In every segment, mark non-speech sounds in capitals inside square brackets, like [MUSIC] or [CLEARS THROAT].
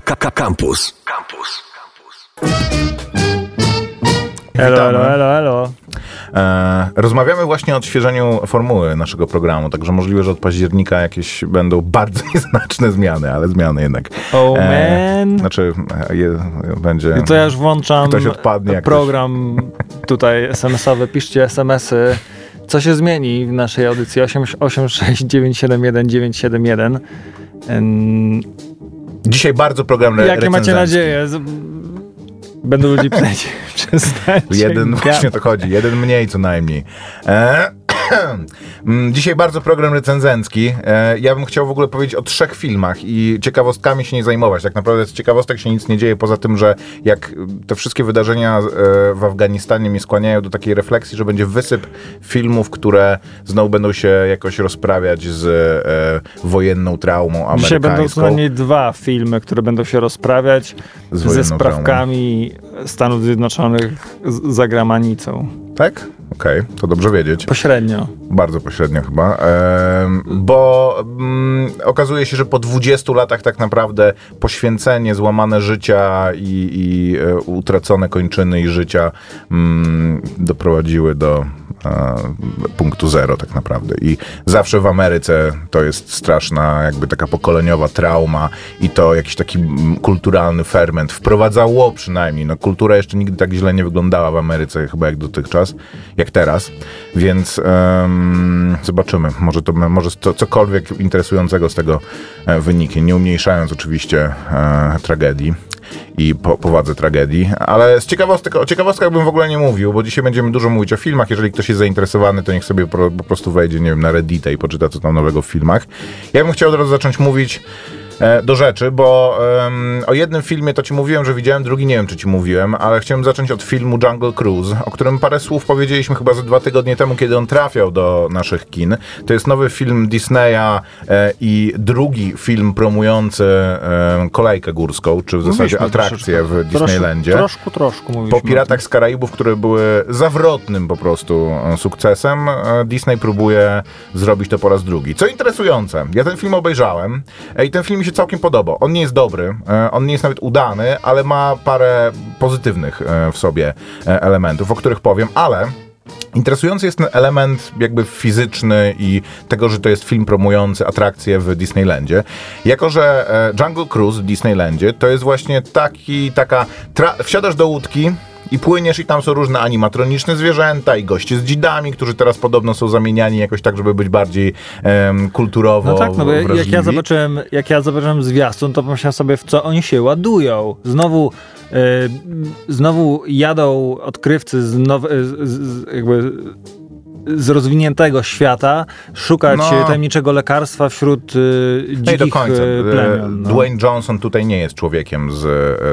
Campus. Campus. Elo, elo, elo, elo. E, rozmawiamy właśnie o odświeżeniu formuły naszego programu, także możliwe, że od października jakieś będą [LAUGHS] bardzo nieznaczne zmiany, ale zmiany jednak. Oh E, man. znaczy, e, je, będzie... I to ja już włączam Ktoś odpadnie, program tutaj SMS-owy. Piszcie SMS-y. Co się zmieni w naszej audycji? 8697191. Ym, Dzisiaj bardzo program Jakie macie nadzieje? Będą ludzi. [LAUGHS] Przestańcie. Jeden, właśnie to chodzi, jeden mniej co najmniej. E, [CLEARS THROAT] Dzisiaj bardzo program recenzencki. E, Ja bym chciał w ogóle powiedzieć o trzech filmach i ciekawostkami się nie zajmować. Tak naprawdę z ciekawostek się nic nie dzieje, poza tym, że jak te wszystkie wydarzenia e, w Afganistanie mnie skłaniają do takiej refleksji, że będzie wysyp filmów, które znowu będą się jakoś rozprawiać z e, wojenną traumą amerykańską. Dzisiaj będą co najmniej dwa filmy, które będą się rozprawiać ze sprawkami Stanów Zjednoczonych z- za granicą. Tak? Okej, to dobrze wiedzieć. Pośrednio. Bardzo pośrednio chyba, em, bo mm, okazuje się, że po 20 latach tak naprawdę poświęcenie, złamane życia i, i e, utracone kończyny i życia mm, doprowadziły do e, punktu zero tak naprawdę. I zawsze w Ameryce to jest straszna jakby taka pokoleniowa trauma i to jakiś taki mm, kulturalny ferment wprowadzało przynajmniej. No, kultura jeszcze nigdy tak źle nie wyglądała w Ameryce chyba jak dotychczas, jak teraz, więc em, zobaczymy. Może to może to, cokolwiek interesującego z tego e, wyniknie, nie umniejszając oczywiście e, tragedii i po, powadze tragedii, ale z ciekawostek, o ciekawostkach bym w ogóle nie mówił, bo dzisiaj będziemy dużo mówić o filmach. Jeżeli ktoś jest zainteresowany, to niech sobie po, po prostu wejdzie, nie wiem, na Reddita i poczyta, co tam nowego w filmach. Ja bym chciał od razu zacząć mówić do rzeczy, bo em, o jednym filmie to ci mówiłem, że widziałem, drugi nie wiem, czy ci mówiłem, ale chciałem zacząć od filmu Jungle Cruise, o którym parę słów powiedzieliśmy chyba ze dwa tygodnie temu, kiedy on trafiał do naszych kin. To jest nowy film Disneya e, i drugi film promujący e, kolejkę górską, czy w zasadzie Mówiliśmy atrakcję w. Disneylandzie. Trosz, troszkę, troszkę mówiliśmy. Po Piratach z Karaibów, które były zawrotnym po prostu e, sukcesem, e, Disney próbuje zrobić to po raz drugi. Co interesujące, ja ten film obejrzałem e, i ten film mi się całkiem podobał. On nie jest dobry, e, on nie jest nawet udany, ale ma parę pozytywnych e, w sobie e, elementów, o których powiem, ale Interesujący jest ten element jakby fizyczny i tego, że to jest film promujący atrakcje w Disneylandzie. Jako, że Jungle Cruise w Disneylandzie to jest właśnie taki, taka, wsiadasz do łódki i płyniesz i tam są różne animatroniczne zwierzęta i goście z dzidami, którzy teraz podobno są zamieniani jakoś tak, żeby być bardziej em, kulturowo No tak, no bo jak ja wrażliwi. zobaczyłem, jak ja zobaczyłem zwiastun, to pomyślałem sobie, w co oni się ładują. Znowu, e, znowu jadą odkrywcy z, now, z, z, jakby z rozwiniętego świata szukać No. e, tajemniczego lekarstwa wśród i do dzikich końca. e, E, plemion. No. Dwayne Johnson tutaj nie jest człowiekiem z,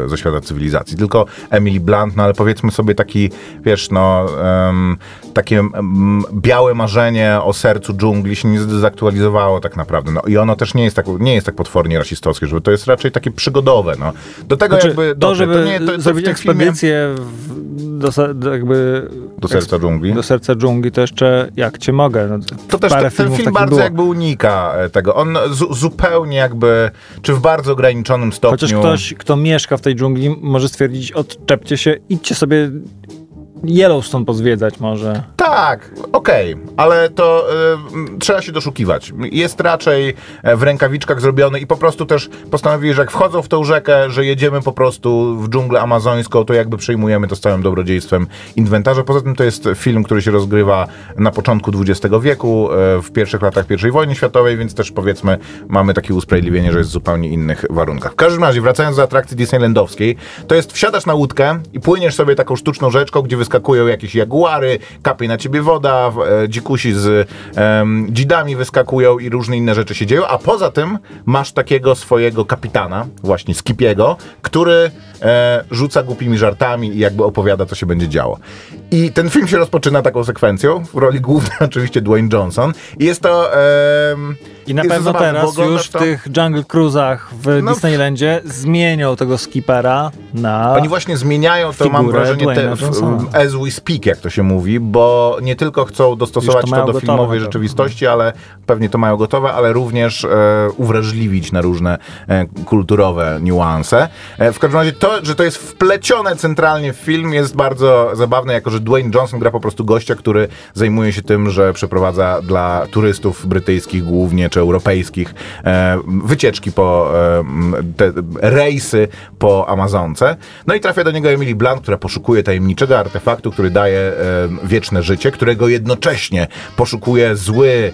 ze świata cywilizacji, tylko Emily Blunt, no ale powiedzmy sobie taki, wiesz, no, em, takie em, białe marzenie o sercu dżungli się nie zdezaktualizowało tak naprawdę. No i ono też nie jest tak, nie jest tak potwornie rasistowskie, żeby to jest raczej takie przygodowe, no. Do tego Znaczy, jakby, to, dobrze, żeby to nie, to, to zrobić tym filmie ekspedycję w, do, do, jakby, do serca dżungli. do serca dżungli, to jeszcze jak cię mogę. No, To też ten, film bardzo było. jakby unika e, tego. On zu, zupełnie jakby, czy w bardzo ograniczonym stopniu... Chociaż ktoś, kto mieszka w tej dżungli, może stwierdzić, odczepcie się, idźcie sobie Yellowstone pozwiedzać może. Tak, okej, ale to y, trzeba się doszukiwać. Jest raczej e, w rękawiczkach zrobiony i po prostu też postanowili, że jak wchodzą w tą rzekę, że jedziemy po prostu w dżunglę amazońską, to jakby przejmujemy to z całym dobrodziejstwem inwentarza. Poza tym to jest film, który się rozgrywa na początku XX wieku, e, w pierwszych latach I wojny światowej, więc też powiedzmy mamy takie usprawiedliwienie, że jest w zupełnie innych warunkach. W każdym razie, wracając do atrakcji Disneylandowskiej, to jest wsiadasz na łódkę i płyniesz sobie taką sztuczną rzeczką, gdzie wyskakują jakieś jaguary, kapie na ciebie woda, w- e, dzikusi z em, dzidami wyskakują i różne inne rzeczy się dzieją, a poza tym masz takiego swojego kapitana, właśnie Skipiego, który e, rzuca głupimi żartami i jakby opowiada, co się będzie działo. I ten film się rozpoczyna taką sekwencją, w roli głównej [LAUGHS] oczywiście Dwayne Johnson i jest to... em, I na pewno zabawne, teraz już w to- tych Jungle Cruise'ach w No, Disneylandzie zmienią tego skipera na... Oni właśnie zmieniają to, mam wrażenie, te, w. as we speak, jak to się mówi, bo nie tylko chcą dostosować to to, do gotowe filmowej to. rzeczywistości, ale pewnie to mają gotowe, ale również e, uwrażliwić na różne e, kulturowe niuanse. E, w każdym razie to, że to jest wplecione centralnie w film jest bardzo zabawne, jako że Dwayne Johnson gra po prostu gościa, który zajmuje się tym, że przeprowadza dla turystów brytyjskich głównie, czy europejskich e, wycieczki po e, te rejsy po Amazonce. No i trafia do niego Emily Blunt, która poszukuje tajemniczego artefaktu, który daje wieczne życie, którego jednocześnie poszukuje zły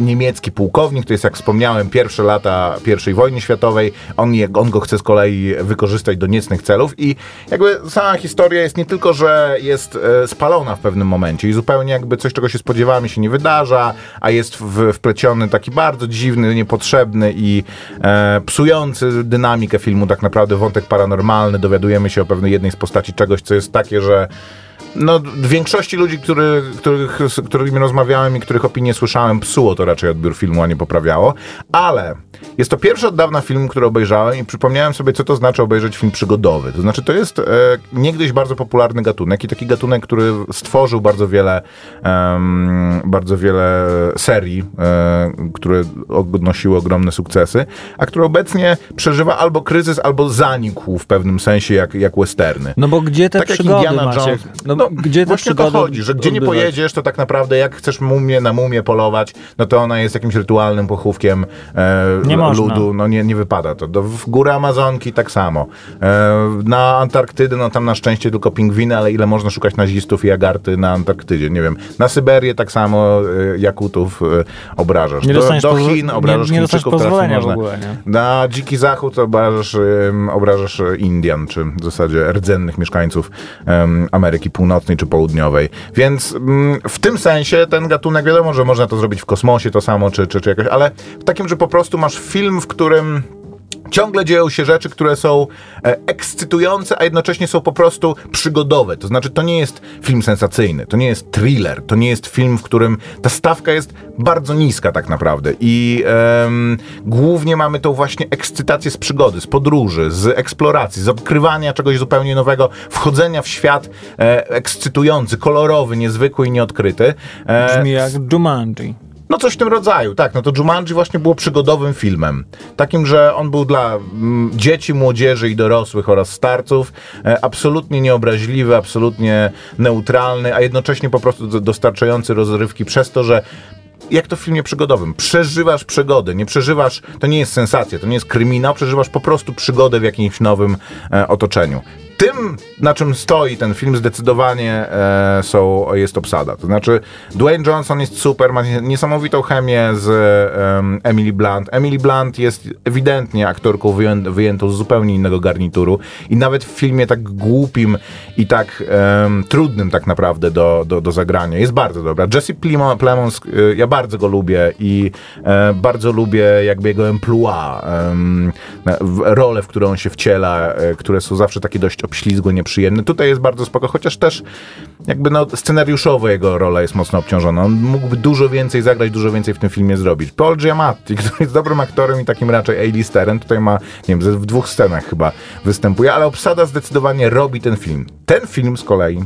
niemiecki pułkownik. To jest, jak wspomniałem, pierwsze lata I wojny światowej. On, je, on go chce z kolei wykorzystać do niecnych celów i jakby sama historia jest nie tylko, że jest e, spalona w pewnym momencie i zupełnie jakby coś, czego się spodziewamy, się nie wydarza, a jest w, wpleciony taki bardzo dziwny, niepotrzebny i e, psujący dynamikę filmu tak naprawdę wątek paranormalny. Dowiadujemy się o pewnej jednej z postaci czegoś, co jest takie, że no, większości ludzi, który, których, z którymi rozmawiałem i których opinie słyszałem, psuło to raczej odbiór filmu, a nie poprawiało. Ale jest to pierwszy od dawna film, który obejrzałem i przypomniałem sobie, co to znaczy obejrzeć film przygodowy. To znaczy, to jest e, niegdyś bardzo popularny gatunek i taki gatunek, który stworzył bardzo wiele, bardzo wiele serii, e, które odnosiły ogromne sukcesy, a który obecnie przeżywa albo kryzys, albo zanikł w pewnym sensie, jak, jak westerny. No bo gdzie te Tak jak przygody, Indiana Maciek? Jones. No, No, gdzie te właśnie to chodzi, że gdzie nie pojedziesz, to tak naprawdę jak chcesz mumię na mumię polować, no to ona jest jakimś rytualnym pochówkiem e, ludu. No nie, nie wypada to. Do, w górę Amazonki tak samo. E, na Antarktydę, no tam na szczęście tylko pingwiny, ale ile można szukać nazistów i agarty na Antarktydzie? Nie wiem. Na Syberię tak samo e, Jakutów e, obrażasz. Nie do, do Chin obrażasz nie- nie Chińczyków, pozwolenia w można. ogóle, nie? Na dziki zachód obrażasz, obrażasz Indian, czy w zasadzie rdzennych mieszkańców Ameryki Północnej czy Południowej. Więc mm, w tym sensie ten gatunek, wiadomo, że można to zrobić w kosmosie to samo, czy, czy, czy jakoś, ale w takim, że po prostu masz film, w którym ciągle dzieją się rzeczy, które są e, ekscytujące, a jednocześnie są po prostu przygodowe. To znaczy, to nie jest film sensacyjny, to nie jest thriller, to nie jest film, w którym ta stawka jest bardzo niska tak naprawdę i głównie mamy tą właśnie ekscytację z przygody, z podróży, z eksploracji, z odkrywania czegoś zupełnie nowego, wchodzenia w świat e, ekscytujący, kolorowy, niezwykły i nieodkryty. E, Brzmi jak Jumanji. No coś w tym rodzaju, tak. No to Jumanji właśnie było przygodowym filmem. Takim, że on był dla mm, dzieci, młodzieży i dorosłych oraz starców e, absolutnie nieobraźliwy, absolutnie neutralny, a jednocześnie po prostu do- dostarczający rozrywki przez to, że jak to w filmie przygodowym. Przeżywasz przygody, nie przeżywasz, to nie jest sensacja, to nie jest kryminał, przeżywasz po prostu przygodę w jakimś nowym e, otoczeniu. Tym, na czym stoi ten film, zdecydowanie e, są, jest obsada. To znaczy, Dwayne Johnson jest super, ma niesamowitą chemię z em, Emily Blunt. Emily Blunt jest ewidentnie aktorką wyję, wyjętą z zupełnie innego garnituru i nawet w filmie tak głupim i tak trudnym tak naprawdę do, do, do zagrania jest bardzo dobra. Jesse Plemo- Plemons, y, ja bardzo go lubię i e, bardzo lubię jakby jego emploi, em, na- w- które on się wciela, e, które są zawsze takie dość obślizgłe, nieprzyjemne. Tutaj jest bardzo spoko, chociaż też jakby no scenariuszowo jego rola jest mocno obciążona. On mógłby dużo więcej zagrać, dużo więcej w tym filmie zrobić. Paul Giamatti, [LAUGHS] który jest dobrym aktorem i takim raczej A-listerem, tutaj ma, nie wiem, w dwóch scenach chyba występuje, ale obsada zdecydowanie robi ten film. Ten film z kolei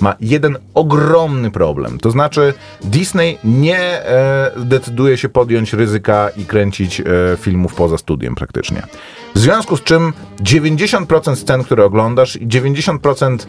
ma jeden ogromny problem. To znaczy Disney nie e, decyduje się podjąć ryzyka i kręcić e, filmów poza studiem praktycznie. W związku z czym 90% scen, które oglądasz i 90%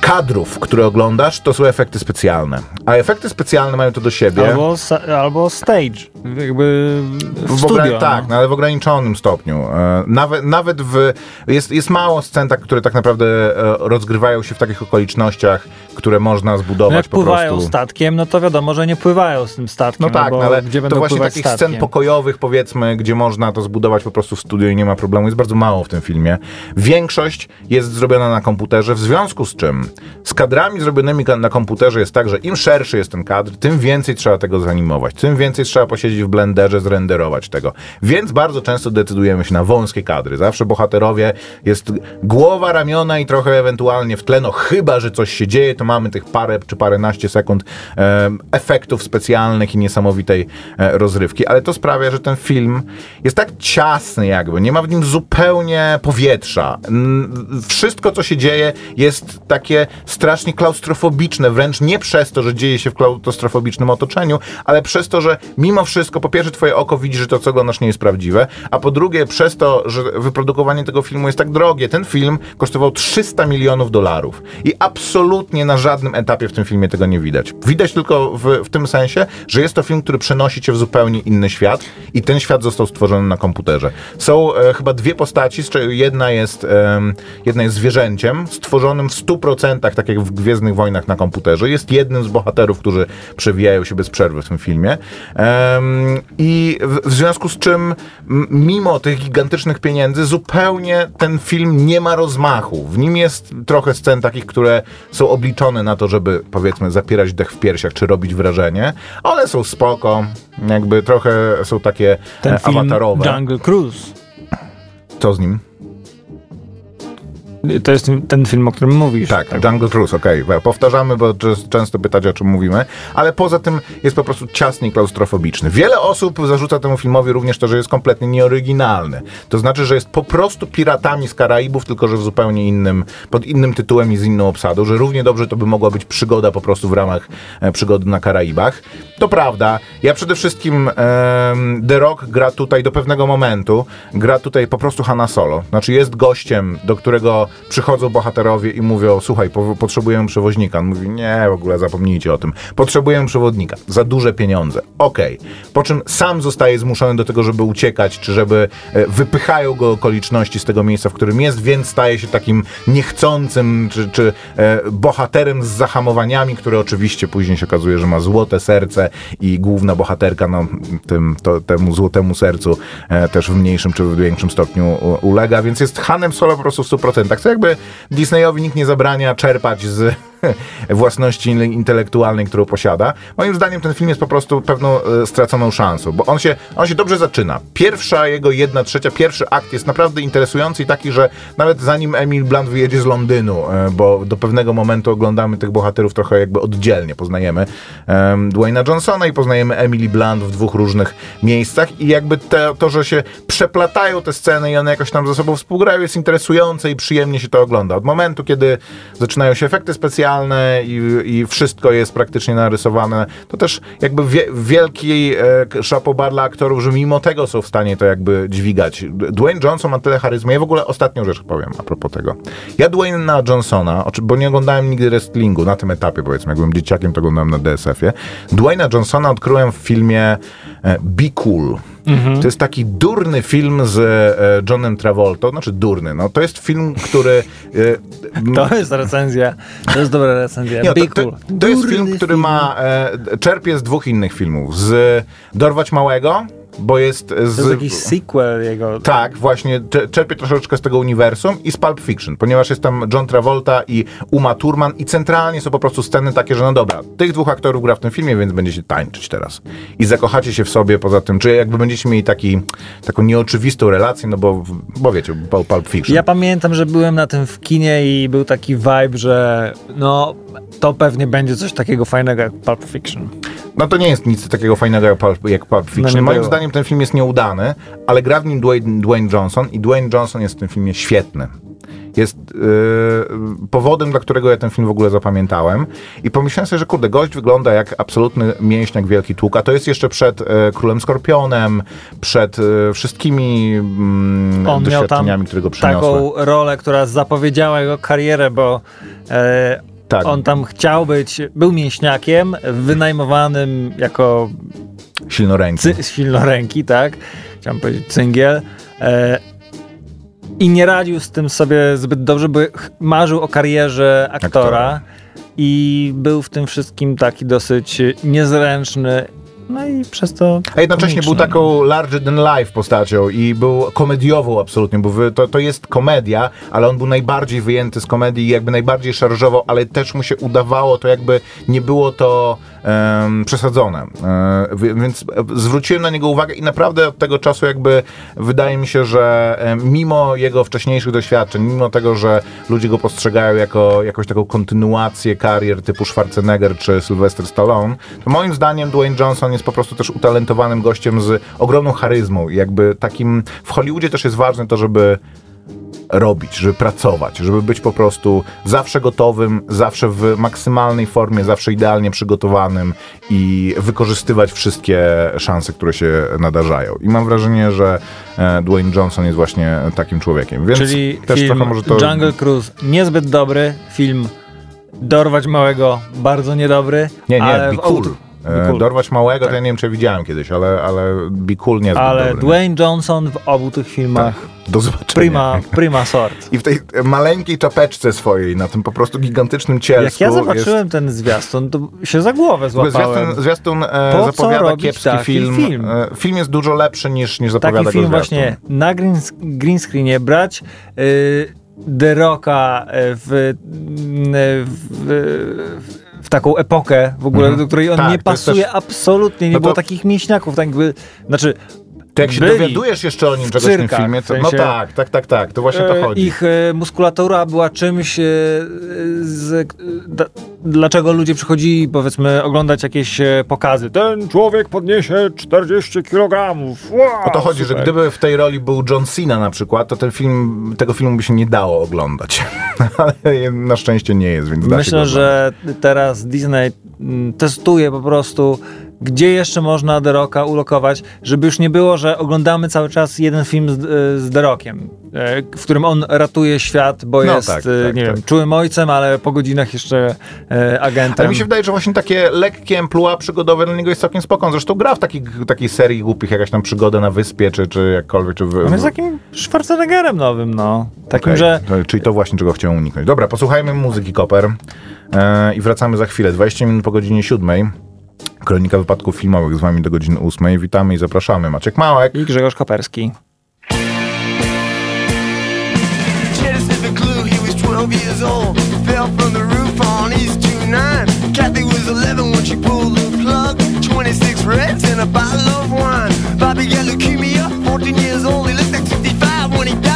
kadrów, które oglądasz, to są efekty specjalne. A efekty specjalne mają to do siebie. Albo, albo stage. Jakby w, W studio. ogra- tak, no, ale w ograniczonym stopniu. E, Nawet, nawet w. Jest, jest mało scen, tak, które tak naprawdę e, rozgrywają się w takich okolicznościach, które można No zbudować jak po pływają prostu. statkiem, no to wiadomo, że nie pływają z tym statkiem. No tak, no ale gdzie to właśnie takich statkiem? scen pokojowych, powiedzmy, gdzie można to zbudować po prostu w studio i nie ma problemu, jest bardzo mało w tym filmie. Większość jest zrobiona na komputerze, w związku z czym Z kadrami zrobionymi na komputerze jest tak, że im szerszy jest ten kadr, tym więcej trzeba tego zanimować, tym więcej trzeba posiedzieć w blenderze, zrenderować tego. Więc bardzo często decydujemy się na wąskie kadry. Zawsze bohaterowie jest głowa, ramiona i trochę ewentualnie w tle, no chyba, że coś się dzieje, to mamy tych parę czy paręnaście sekund e, efektów specjalnych i niesamowitej e, rozrywki, ale to sprawia, że ten film jest tak ciasny jakby, nie ma w nim zupełnie powietrza. Wszystko, co się dzieje jest takie strasznie klaustrofobiczne, wręcz nie przez to, że dzieje się w klaustrofobicznym otoczeniu, ale przez to, że mimo wszystko, po pierwsze twoje oko widzi, że to, co oglądasz nie jest prawdziwe, a po drugie przez to, że wyprodukowanie tego filmu jest tak drogie. Ten film kosztował 300 milionów dolarów i absolutnie na żadnym etapie w tym filmie tego nie widać. Widać tylko w, w tym sensie, że jest to film, który przenosi cię w zupełnie inny świat i ten świat został stworzony na komputerze. Są e, chyba dwie postaci, z czego jedna jest, em, jedna jest zwierzęciem, stworzonym w 100%, tak jak w Gwiezdnych Wojnach na komputerze. Jest jednym z bohaterów, którzy przewijają się bez przerwy w tym filmie. I w, związku z czym, mimo tych gigantycznych pieniędzy, zupełnie ten film nie ma rozmachu. W nim jest trochę scen takich, które są obliczone na to, żeby powiedzmy zapierać dech w piersiach, czy robić wrażenie. One są spoko, jakby trochę są takie Ten e, film awatarowe. Jungle Cruise. Co z nim? To jest ten film, o którym mówisz. Tak, Jungle Cruise, okej. Powtarzamy, bo często pytacie, o czym mówimy, ale poza tym jest po prostu ciasny i klaustrofobiczny. Wiele osób zarzuca temu filmowi również to, że jest kompletnie nieoryginalny. To znaczy, że jest po prostu piratami z Karaibów, tylko że w zupełnie innym, pod innym tytułem i z inną obsadą, że równie dobrze to by mogła być przygoda po prostu w ramach e, przygody na Karaibach. To prawda. Ja przede wszystkim em, The Rock gra tutaj do pewnego momentu, gra tutaj po prostu Hanna Solo. Znaczy jest gościem, do którego przychodzą bohaterowie i mówią, słuchaj, po, potrzebujemy przewoźnika. On mówi, nie, w ogóle zapomnijcie o tym. Potrzebujemy przewodnika. Za duże pieniądze. Okej. Po czym sam zostaje zmuszony do tego, żeby uciekać, czy żeby e, wypychają go okoliczności z tego miejsca, w którym jest, więc staje się takim niechcącym, czy, czy e, bohaterem z zahamowaniami, które oczywiście później się okazuje, że ma złote serce i główna bohaterka no, tym, to, temu złotemu sercu e, też w mniejszym czy w większym stopniu ulega, więc jest Hanem Solo po prostu w 100%. Co jakby Disneyowi nikt nie zabrania czerpać z [LAUGHS] własności intelektualnej, którą posiada. Moim zdaniem ten film jest po prostu pewną e, straconą szansą, bo on się, on się dobrze zaczyna. Pierwsza jego jedna trzecia, pierwszy akt jest naprawdę interesujący i taki, że nawet zanim Emil Blunt wyjedzie z Londynu, e, bo do pewnego momentu oglądamy tych bohaterów trochę jakby oddzielnie, poznajemy em, Dwayna Johnsona i poznajemy Emily Blunt w dwóch różnych miejscach i jakby te, to, że się przeplatają te sceny i one jakoś tam ze sobą współgrają jest interesujące i przyjemnie się to ogląda. Od momentu, kiedy zaczynają się efekty specjalne i, i wszystko jest praktycznie narysowane, to też jakby wie, wielki e, szapobar dla aktorów, że mimo tego są w stanie to jakby dźwigać. Dwayne Johnson ma tyle charyzmy. Ja w ogóle ostatnią rzecz powiem a propos tego. Ja Dwayna Johnsona, bo nie oglądałem nigdy wrestlingu na tym etapie, powiedzmy, jak byłem dzieciakiem, to oglądałem na DSF-ie. Dwayna Johnsona odkryłem w filmie e, Be Cool. To jest taki durny film z e, Johnem Travolta, znaczy durny, no to jest film, który... E, To jest recenzja. To jest dobra recenzja. nie, to, to, to jest film, który ma. E, czerpie z dwóch innych filmów. Z Dorwać Małego, bo jest z. To jest jakiś sequel jego. tak, właśnie cze- czerpie troszeczkę z tego uniwersum i z Pulp Fiction, ponieważ jest tam John Travolta i Uma Thurman i centralnie są po prostu sceny takie, że no dobra, tych dwóch aktorów gra w tym filmie, więc będziecie tańczyć teraz. I zakochacie się w sobie poza tym, czy jakby będziecie mieli taki, taką nieoczywistą relację, no bo, bo wiecie, Pul- Pulp Fiction. Ja pamiętam, że byłem na tym w kinie i był taki vibe, że no to pewnie będzie coś takiego fajnego jak Pulp Fiction. No to nie jest nic takiego fajnego jak Pulp, jak Pulp Fiction. No Moim było. Zdaniem ten film jest nieudany, ale gra w nim Dwayne, Dwayne Johnson i Dwayne Johnson jest w tym filmie świetny. Jest yy, powodem, dla którego ja ten film w ogóle zapamiętałem. I pomyślałem sobie, że kurde, gość wygląda jak absolutny mięśniak Wielki Tłuk, a to jest jeszcze przed e, Królem Skorpionem, przed e, wszystkimi mm, On doświadczeniami, które go przyniosły. taką rolę, która zapowiedziała jego karierę, bo e, Tak. on tam chciał być, był mięśniakiem, wynajmowanym jako Silnoręki. cy, silnoręki, tak? Chciałem powiedzieć cyngiel. E, I nie radził z tym sobie zbyt dobrze, bo marzył o karierze aktora, Aktora. i był w tym wszystkim taki dosyć niezręczny no i przez to A jednocześnie był taką larger than life postacią i był komediową absolutnie, bo to, to jest komedia, ale on był najbardziej wyjęty z komedii i jakby najbardziej szarżował, ale też mu się udawało, to jakby nie było to przesadzone. E, wi- więc zwróciłem na niego uwagę i naprawdę od tego czasu jakby wydaje mi się, że mimo jego wcześniejszych doświadczeń, mimo tego, że ludzie go postrzegają jako jakąś taką kontynuację karier typu Schwarzenegger czy Sylvester Stallone, to moim zdaniem Dwayne Johnson jest po prostu też utalentowanym gościem z ogromną charyzmą jakby takim w Hollywoodzie też jest ważne to, żeby robić, żeby pracować, żeby być po prostu zawsze gotowym, zawsze w maksymalnej formie, zawsze idealnie przygotowanym i wykorzystywać wszystkie szanse, które się nadarzają. I mam wrażenie, że e, Dwayne Johnson jest właśnie takim człowiekiem. Więc Czyli też film trochę może to... Jungle Cruise niezbyt dobry, film Dorwać Małego bardzo niedobry. Nie, nie, ale Be Cool. E, Cool. Dorwać małego, to ja nie wiem, czy widziałem kiedyś, ale, ale Be Cool nie Ale dobry. Dwayne Johnson w obu tych filmach Do zobaczenia. prima, prima sort. I w tej maleńkiej czapeczce swojej, na tym po prostu gigantycznym cielsku Jak ja zobaczyłem jest... ten zwiastun, to się za głowę złapałem. Zwiastun, zwiastun e, zapowiada kiepski taki film. film? E, film jest dużo lepszy niż, niż zapowiada Taki film go zwiastun. właśnie na green, green screenie brać y, The Rocka y, w, y, w, w taką epokę w ogóle, Mhm. do której on Tak, nie pasuje też- absolutnie, nie No było to- takich mięśniaków, tak jakby, znaczy To jak się byli dowiadujesz jeszcze o nim w czegoś w tym cyrkach, filmie, w to, no sensie- tak, tak, tak, tak, to właśnie to E, chodzi. Ich e, muskulatura była czymś, e, z, e, d- dlaczego ludzie przychodzili, powiedzmy, oglądać jakieś pokazy. Ten człowiek podniesie 40 kg. Wow, O to chodzi, że super. gdyby w tej roli był John Cena na przykład, to ten film, tego filmu by się nie dało oglądać. [LAUGHS] Ale na szczęście nie jest, więc da się Myślę, że teraz Disney mm, testuje po prostu, gdzie jeszcze można The Rocka ulokować, żeby już nie było, że oglądamy cały czas jeden film z, e, z The Rockiem, e, w którym on ratuje świat, bo No jest, tak, e, tak, nie tak. wiem, czułym ojcem, ale po godzinach jeszcze agentem. Ale mi się wydaje, że właśnie takie lekkie emploi przygodowe dla niego jest całkiem spoko. On Zresztą gra w takich, takiej serii głupich, jakaś tam przygodę na wyspie, czy, czy jakkolwiek. Czy w, On jest takim Schwarzeneggerem nowym, no. Takim, Okej, że czyli to właśnie, czego chciałem uniknąć. Dobra, posłuchajmy muzyki Koper i wracamy za chwilę. 20 minut po godzinie 7. Kronika wypadków filmowych z wami do godziny 8. Witamy i zapraszamy. Maciek Małek. i Grzegorz Koperski. Cheddar sniffing glue, he was 12 years old. Fell from the roof on East 29. Kathy was 11 when she pulled the plug. 26 reds and a bottle of wine. Bobby got leukemia, 14 years old. He looked like 65 when he died.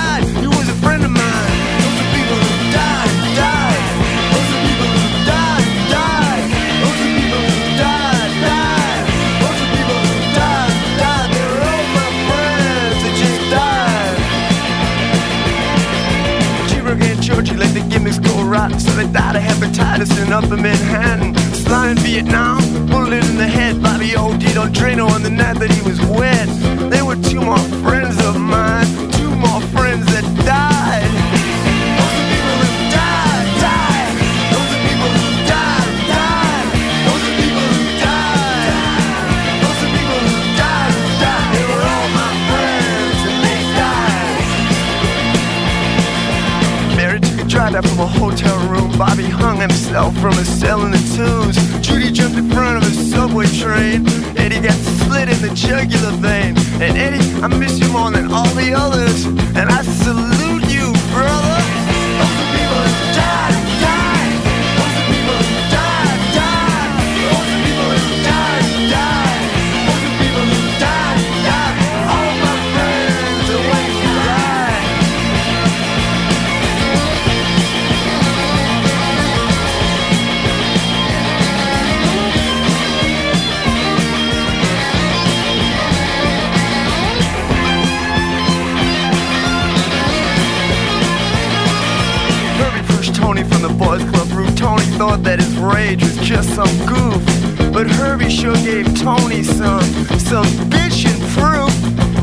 Rotten, so they died of hepatitis in upper Manhattan. Sly in Vietnam, bullet in the head. Bobby OD'd on Drano on the night that he was wet. There were two more friends of mine, two more friends that died. From a hotel room. Bobby hung himself from a cell in the twos. Judy jumped in front of a subway train. Eddie got slit in the jugular vein. And Eddie, I miss you more than all the others. And I boys club roof. Tony thought that his rage was just some goof. But Herbie sure gave Tony some, some bitchin' proof.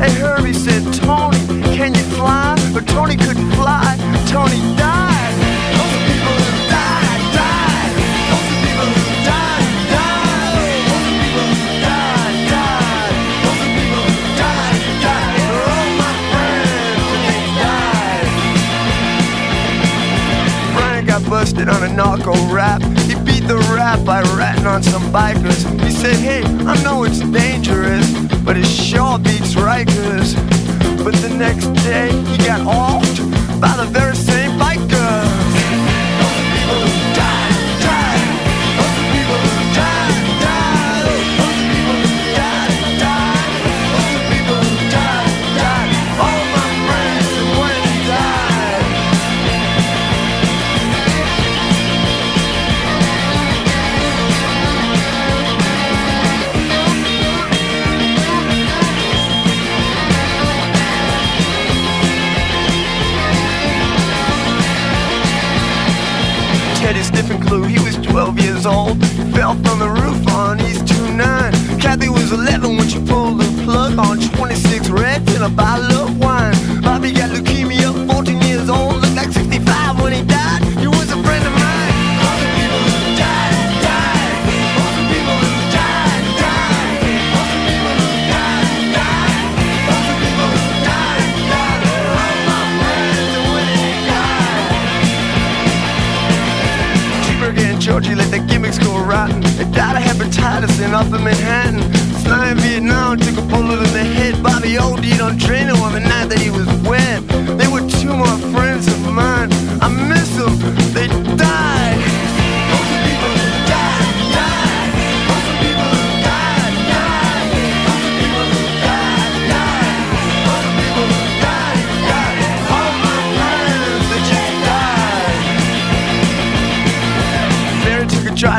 And Herbie said, Tony, can you fly? But Tony couldn't fly. Tony died. On a narco rap. He beat the rap by ratting on some bikers. He said, hey, I know it's dangerous, but it sure beats Rikers. But the next day, he got offed by the very years old. Fell from the roof on East 29. Kathy was 11 when she pulled the plug on 26 Reds and a bottle of wine. Bobby got leukemia, hepatitis in Upper Manhattan. Sly Vietnam took a bullet in the head. Bobby OD'd on Drano on the night that he was wet. They were two more friends of mine.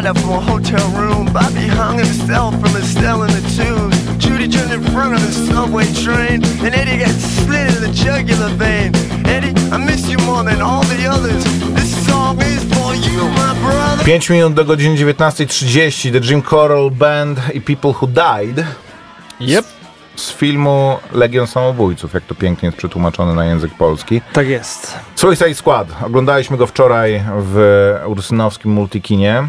Drive up from a hotel room. Bobby hung himself from in the tube. Judy jumped in front of the subway train. And Eddie got slit in the jugular vein. Eddie, I miss you more than all the others. This song is for you, my brother. 5 minut do godziny 19.30 The Jim Coral Band i People Who Died Yep. z filmu Legion Samobójców, jak to pięknie jest przetłumaczone na język polski. Tak jest. Suicide Squad. Oglądaliśmy go wczoraj w ursynowskim multikinie.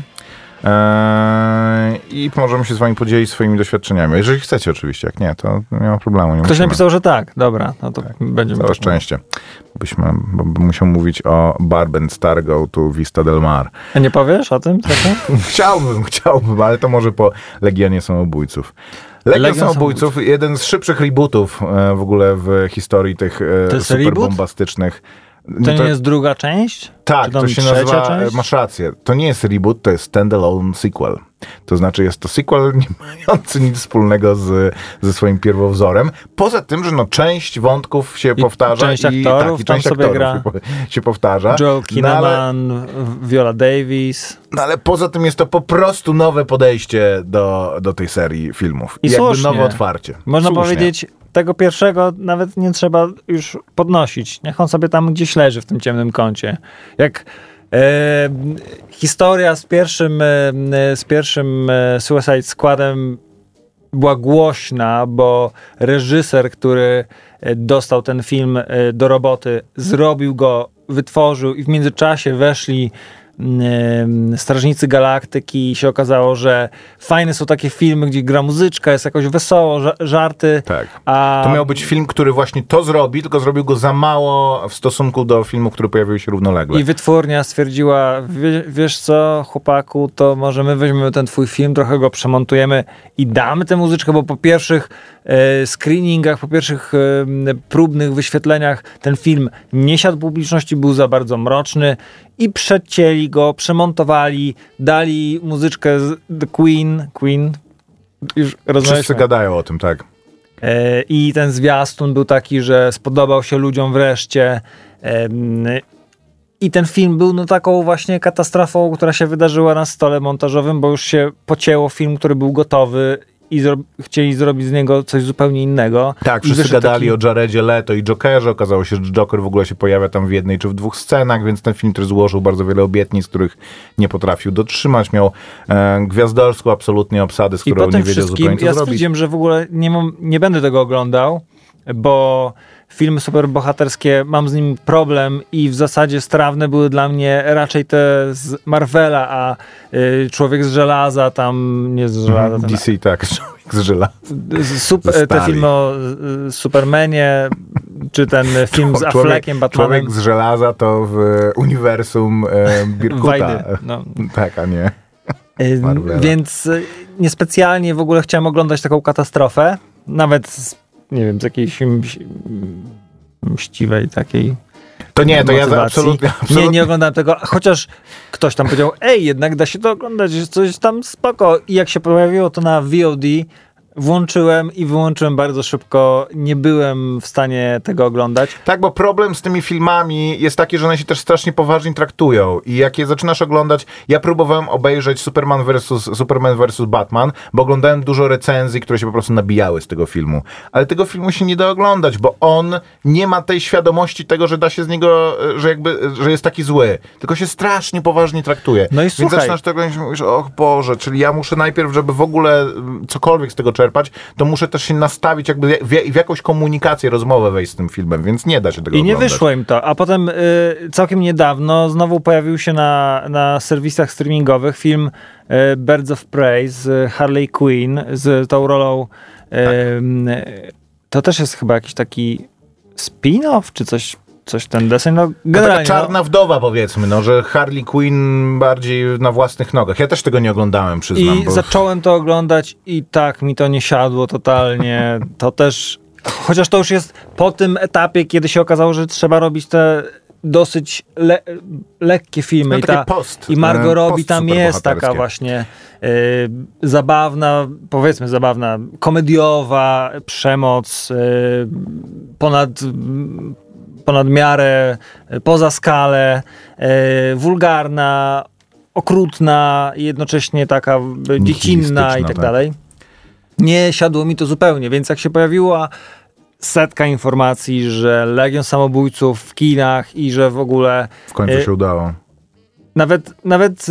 Eee, I możemy się z wami podzielić swoimi doświadczeniami. Jeżeli chcecie oczywiście, jak nie, to nie ma problemu. Nie Ktoś musimy. napisał, że tak. Dobra, no to będziemy. Całe tak szczęście. Byśmy, bo musiał mówić o Barbend Stargo tu Vista del Mar. A nie powiesz o tym trochę? [LAUGHS] Chciałbym, chciałbym, ale to może po Legionie Samobójców. Legion, Legion Samobójców, jeden z szybszych rebootów e, w ogóle w historii tych e, super reboot? bombastycznych. To nie jest druga część? Tak, to się nazywa, część? masz rację, to nie jest reboot, to jest standalone sequel. To znaczy jest to sequel [LAUGHS] nie mający nic wspólnego z, ze swoim pierwowzorem, poza tym, że no część wątków się I powtarza część i, aktorów tak, i część aktorów gra. Się, po- się powtarza. Joel no, Kinnaman, Viola Davis. no ale poza tym jest to po prostu nowe podejście do, do tej serii filmów. I jakby słusznie. nowe otwarcie. Można Słusznie. powiedzieć, tego pierwszego nawet nie trzeba już podnosić. Niech on sobie tam gdzieś leży w tym ciemnym kącie. Jak e, historia z pierwszym, e, z pierwszym e, Suicide Squadem była głośna, bo reżyser, który e, dostał ten film e, do roboty, zrobił go, wytworzył i w międzyczasie weszli Strażnicy Galaktyki i się okazało, że fajne są takie filmy, gdzie gra muzyczka, jest jakoś wesoło, ża- żarty. Tak. A To miał być film, który właśnie to zrobi, tylko zrobił go za mało w stosunku do filmu, który pojawił się równolegle. I wytwórnia stwierdziła, wie, wiesz co, chłopaku, to może my weźmiemy ten twój film, trochę go przemontujemy i damy tę muzyczkę, bo po pierwszych screeningach, po pierwszych e, próbnych wyświetleniach ten film nie siadł publiczności, był za bardzo mroczny i przecięli go, przemontowali, dali muzyczkę z The Queen, Queen, już Wszyscy rozmawialiśmy. gadają o tym, tak. E, I ten zwiastun był taki, że spodobał się ludziom wreszcie. I ten film był no taką właśnie katastrofą, która się wydarzyła na stole montażowym, bo już się pocięło film, który był gotowy i zro- chcieli zrobić z niego coś zupełnie innego. Tak, I wszyscy gadali taki- o Jaredzie Leto i Jokerze. Okazało się, że Joker w ogóle się pojawia tam w jednej czy w dwóch scenach, więc ten film, który złożył bardzo wiele obietnic, których nie potrafił dotrzymać. Miał e, gwiazdorską absolutnie obsadę, z którą nie wiedział zupełnie co ja zrobić. stwierdziłem, że w ogóle nie, mam, nie będę tego oglądał, bo filmy superbohaterskie, mam z nim problem i w zasadzie strawne były dla mnie raczej te z Marvela, a y, Człowiek z żelaza, tam nie z żelaza, ten, DC, tak, [LAUGHS] człowiek z super, ze te filmy o y, Supermanie, czy ten film z Człowiek- Affleckiem, Batmanem. Człowiek z żelaza to w uniwersum e, Birkuta. Wajdy, no. Tak, a nie. Y, Marvela. Więc y, niespecjalnie w ogóle chciałem oglądać taką katastrofę, nawet z, nie wiem, z jakiejś mś- mściwej takiej To nie, to ja motywacji. absolutnie, absolutnie Nie, nie oglądałem tego, chociaż ktoś tam powiedział, ej, jednak da się to oglądać, jest coś tam spoko. I jak się pojawiło to na VOD, włączyłem i wyłączyłem bardzo szybko. Nie byłem w stanie tego oglądać. Tak, bo problem z tymi filmami jest taki, że one się też strasznie poważnie traktują i jak je zaczynasz oglądać, ja próbowałem obejrzeć Superman vs. Superman vs. Batman, bo oglądałem dużo recenzji, które się po prostu nabijały z tego filmu. Ale tego filmu się nie da oglądać, bo on nie ma tej świadomości tego, że da się z niego, e, że jakby, e, że jest taki zły, tylko się strasznie poważnie traktuje. No i Więc słuchaj- zaczynasz tego i mówisz, och Boże, czyli ja muszę najpierw, żeby w ogóle mm, cokolwiek z tego czerpać, to muszę też się nastawić jakby w, w jakąś komunikację, rozmowę wejść z tym filmem, więc nie da się tego I nie oglądać. wyszło im to. A potem y, całkiem niedawno znowu pojawił się na, na serwisach streamingowych film y, Birds of Prey z Harley Quinn, z tą rolą. y, y, To też jest chyba jakiś taki spin-off, czy coś, coś ten deseń. No, No generalnie. taka czarna wdowa powiedzmy, no, że Harley Quinn bardziej na własnych nogach. Ja też tego nie oglądałem, no. przyznam. I bo... zacząłem to oglądać i tak mi to nie siadło totalnie. To też, chociaż to już jest po tym etapie, kiedy się okazało, że trzeba robić te dosyć le, lekkie filmy. No, I, ta, post, I Margot e, Robbie tam jest taka właśnie y, zabawna, powiedzmy zabawna, komediowa, przemoc, y, ponad, ponad miarę, y, poza skalę, y, wulgarna, okrutna, i jednocześnie taka y, dziecinna i tak tak. dalej. Nie siadło mi to zupełnie, więc jak się pojawiła setka informacji, że Legion Samobójców w kinach i że w ogóle W końcu e, się udało. nawet, nawet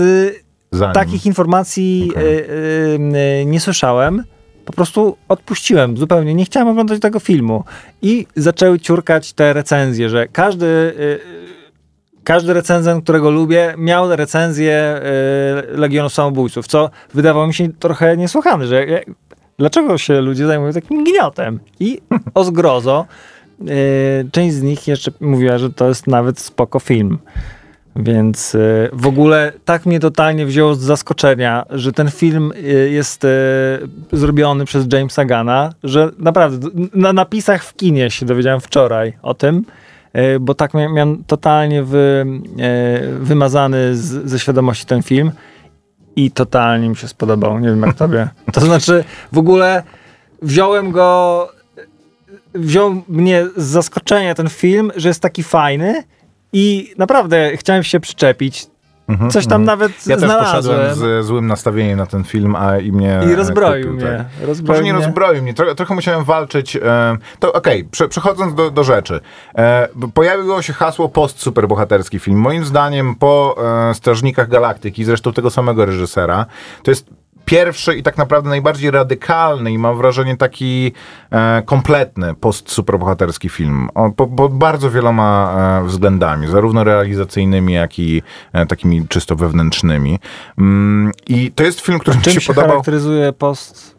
Zanim. takich informacji Okej. y, y, y, nie słyszałem. Po prostu odpuściłem zupełnie. Nie chciałem oglądać tego filmu. I zaczęły ciurkać te recenzje, że każdy, y, każdy recenzent, którego lubię, miał recenzję y, Legionu Samobójców, co wydawało mi się trochę niesłychane, że ja- dlaczego się ludzie zajmują takim gniotem? I o zgrozo y, część z nich jeszcze mówiła, że to jest nawet spoko film. Więc y, w ogóle tak mnie totalnie wzięło z zaskoczenia, że ten film y, jest y, zrobiony przez Jamesa Gana, że naprawdę na napisach w kinie się dowiedziałem wczoraj o tym, bo tak mia- miałem totalnie wy, wymazany z, ze świadomości ten film i totalnie mi się spodobał. Nie wiem jak tobie. [LAUGHS] To znaczy w ogóle wziąłem go wziął mnie z zaskoczenia ten film, że jest taki fajny i naprawdę chciałem się przyczepić. Mhm, Coś tam mhm. nawet Ja też poszedłem z złym nastawieniem na ten film, a i mnie I rozbroił kupił, mnie. tak. Rozbroił Może nie mnie. rozbroił mnie, trochę, trochę musiałem walczyć. E, to okej, prze, przechodząc do, do rzeczy. E, pojawiło się hasło post-superbohaterski film. Moim zdaniem po e, Strażnikach Galaktyki, zresztą tego samego reżysera, to jest pierwszy i tak naprawdę najbardziej radykalny i mam wrażenie taki e, kompletny post-superbohaterski film. O, po, po bardzo wieloma e, względami, zarówno realizacyjnymi, jak i e, takimi czysto wewnętrznymi. Mm, I to jest film, który mi Czym się się podobał. charakteryzuje post,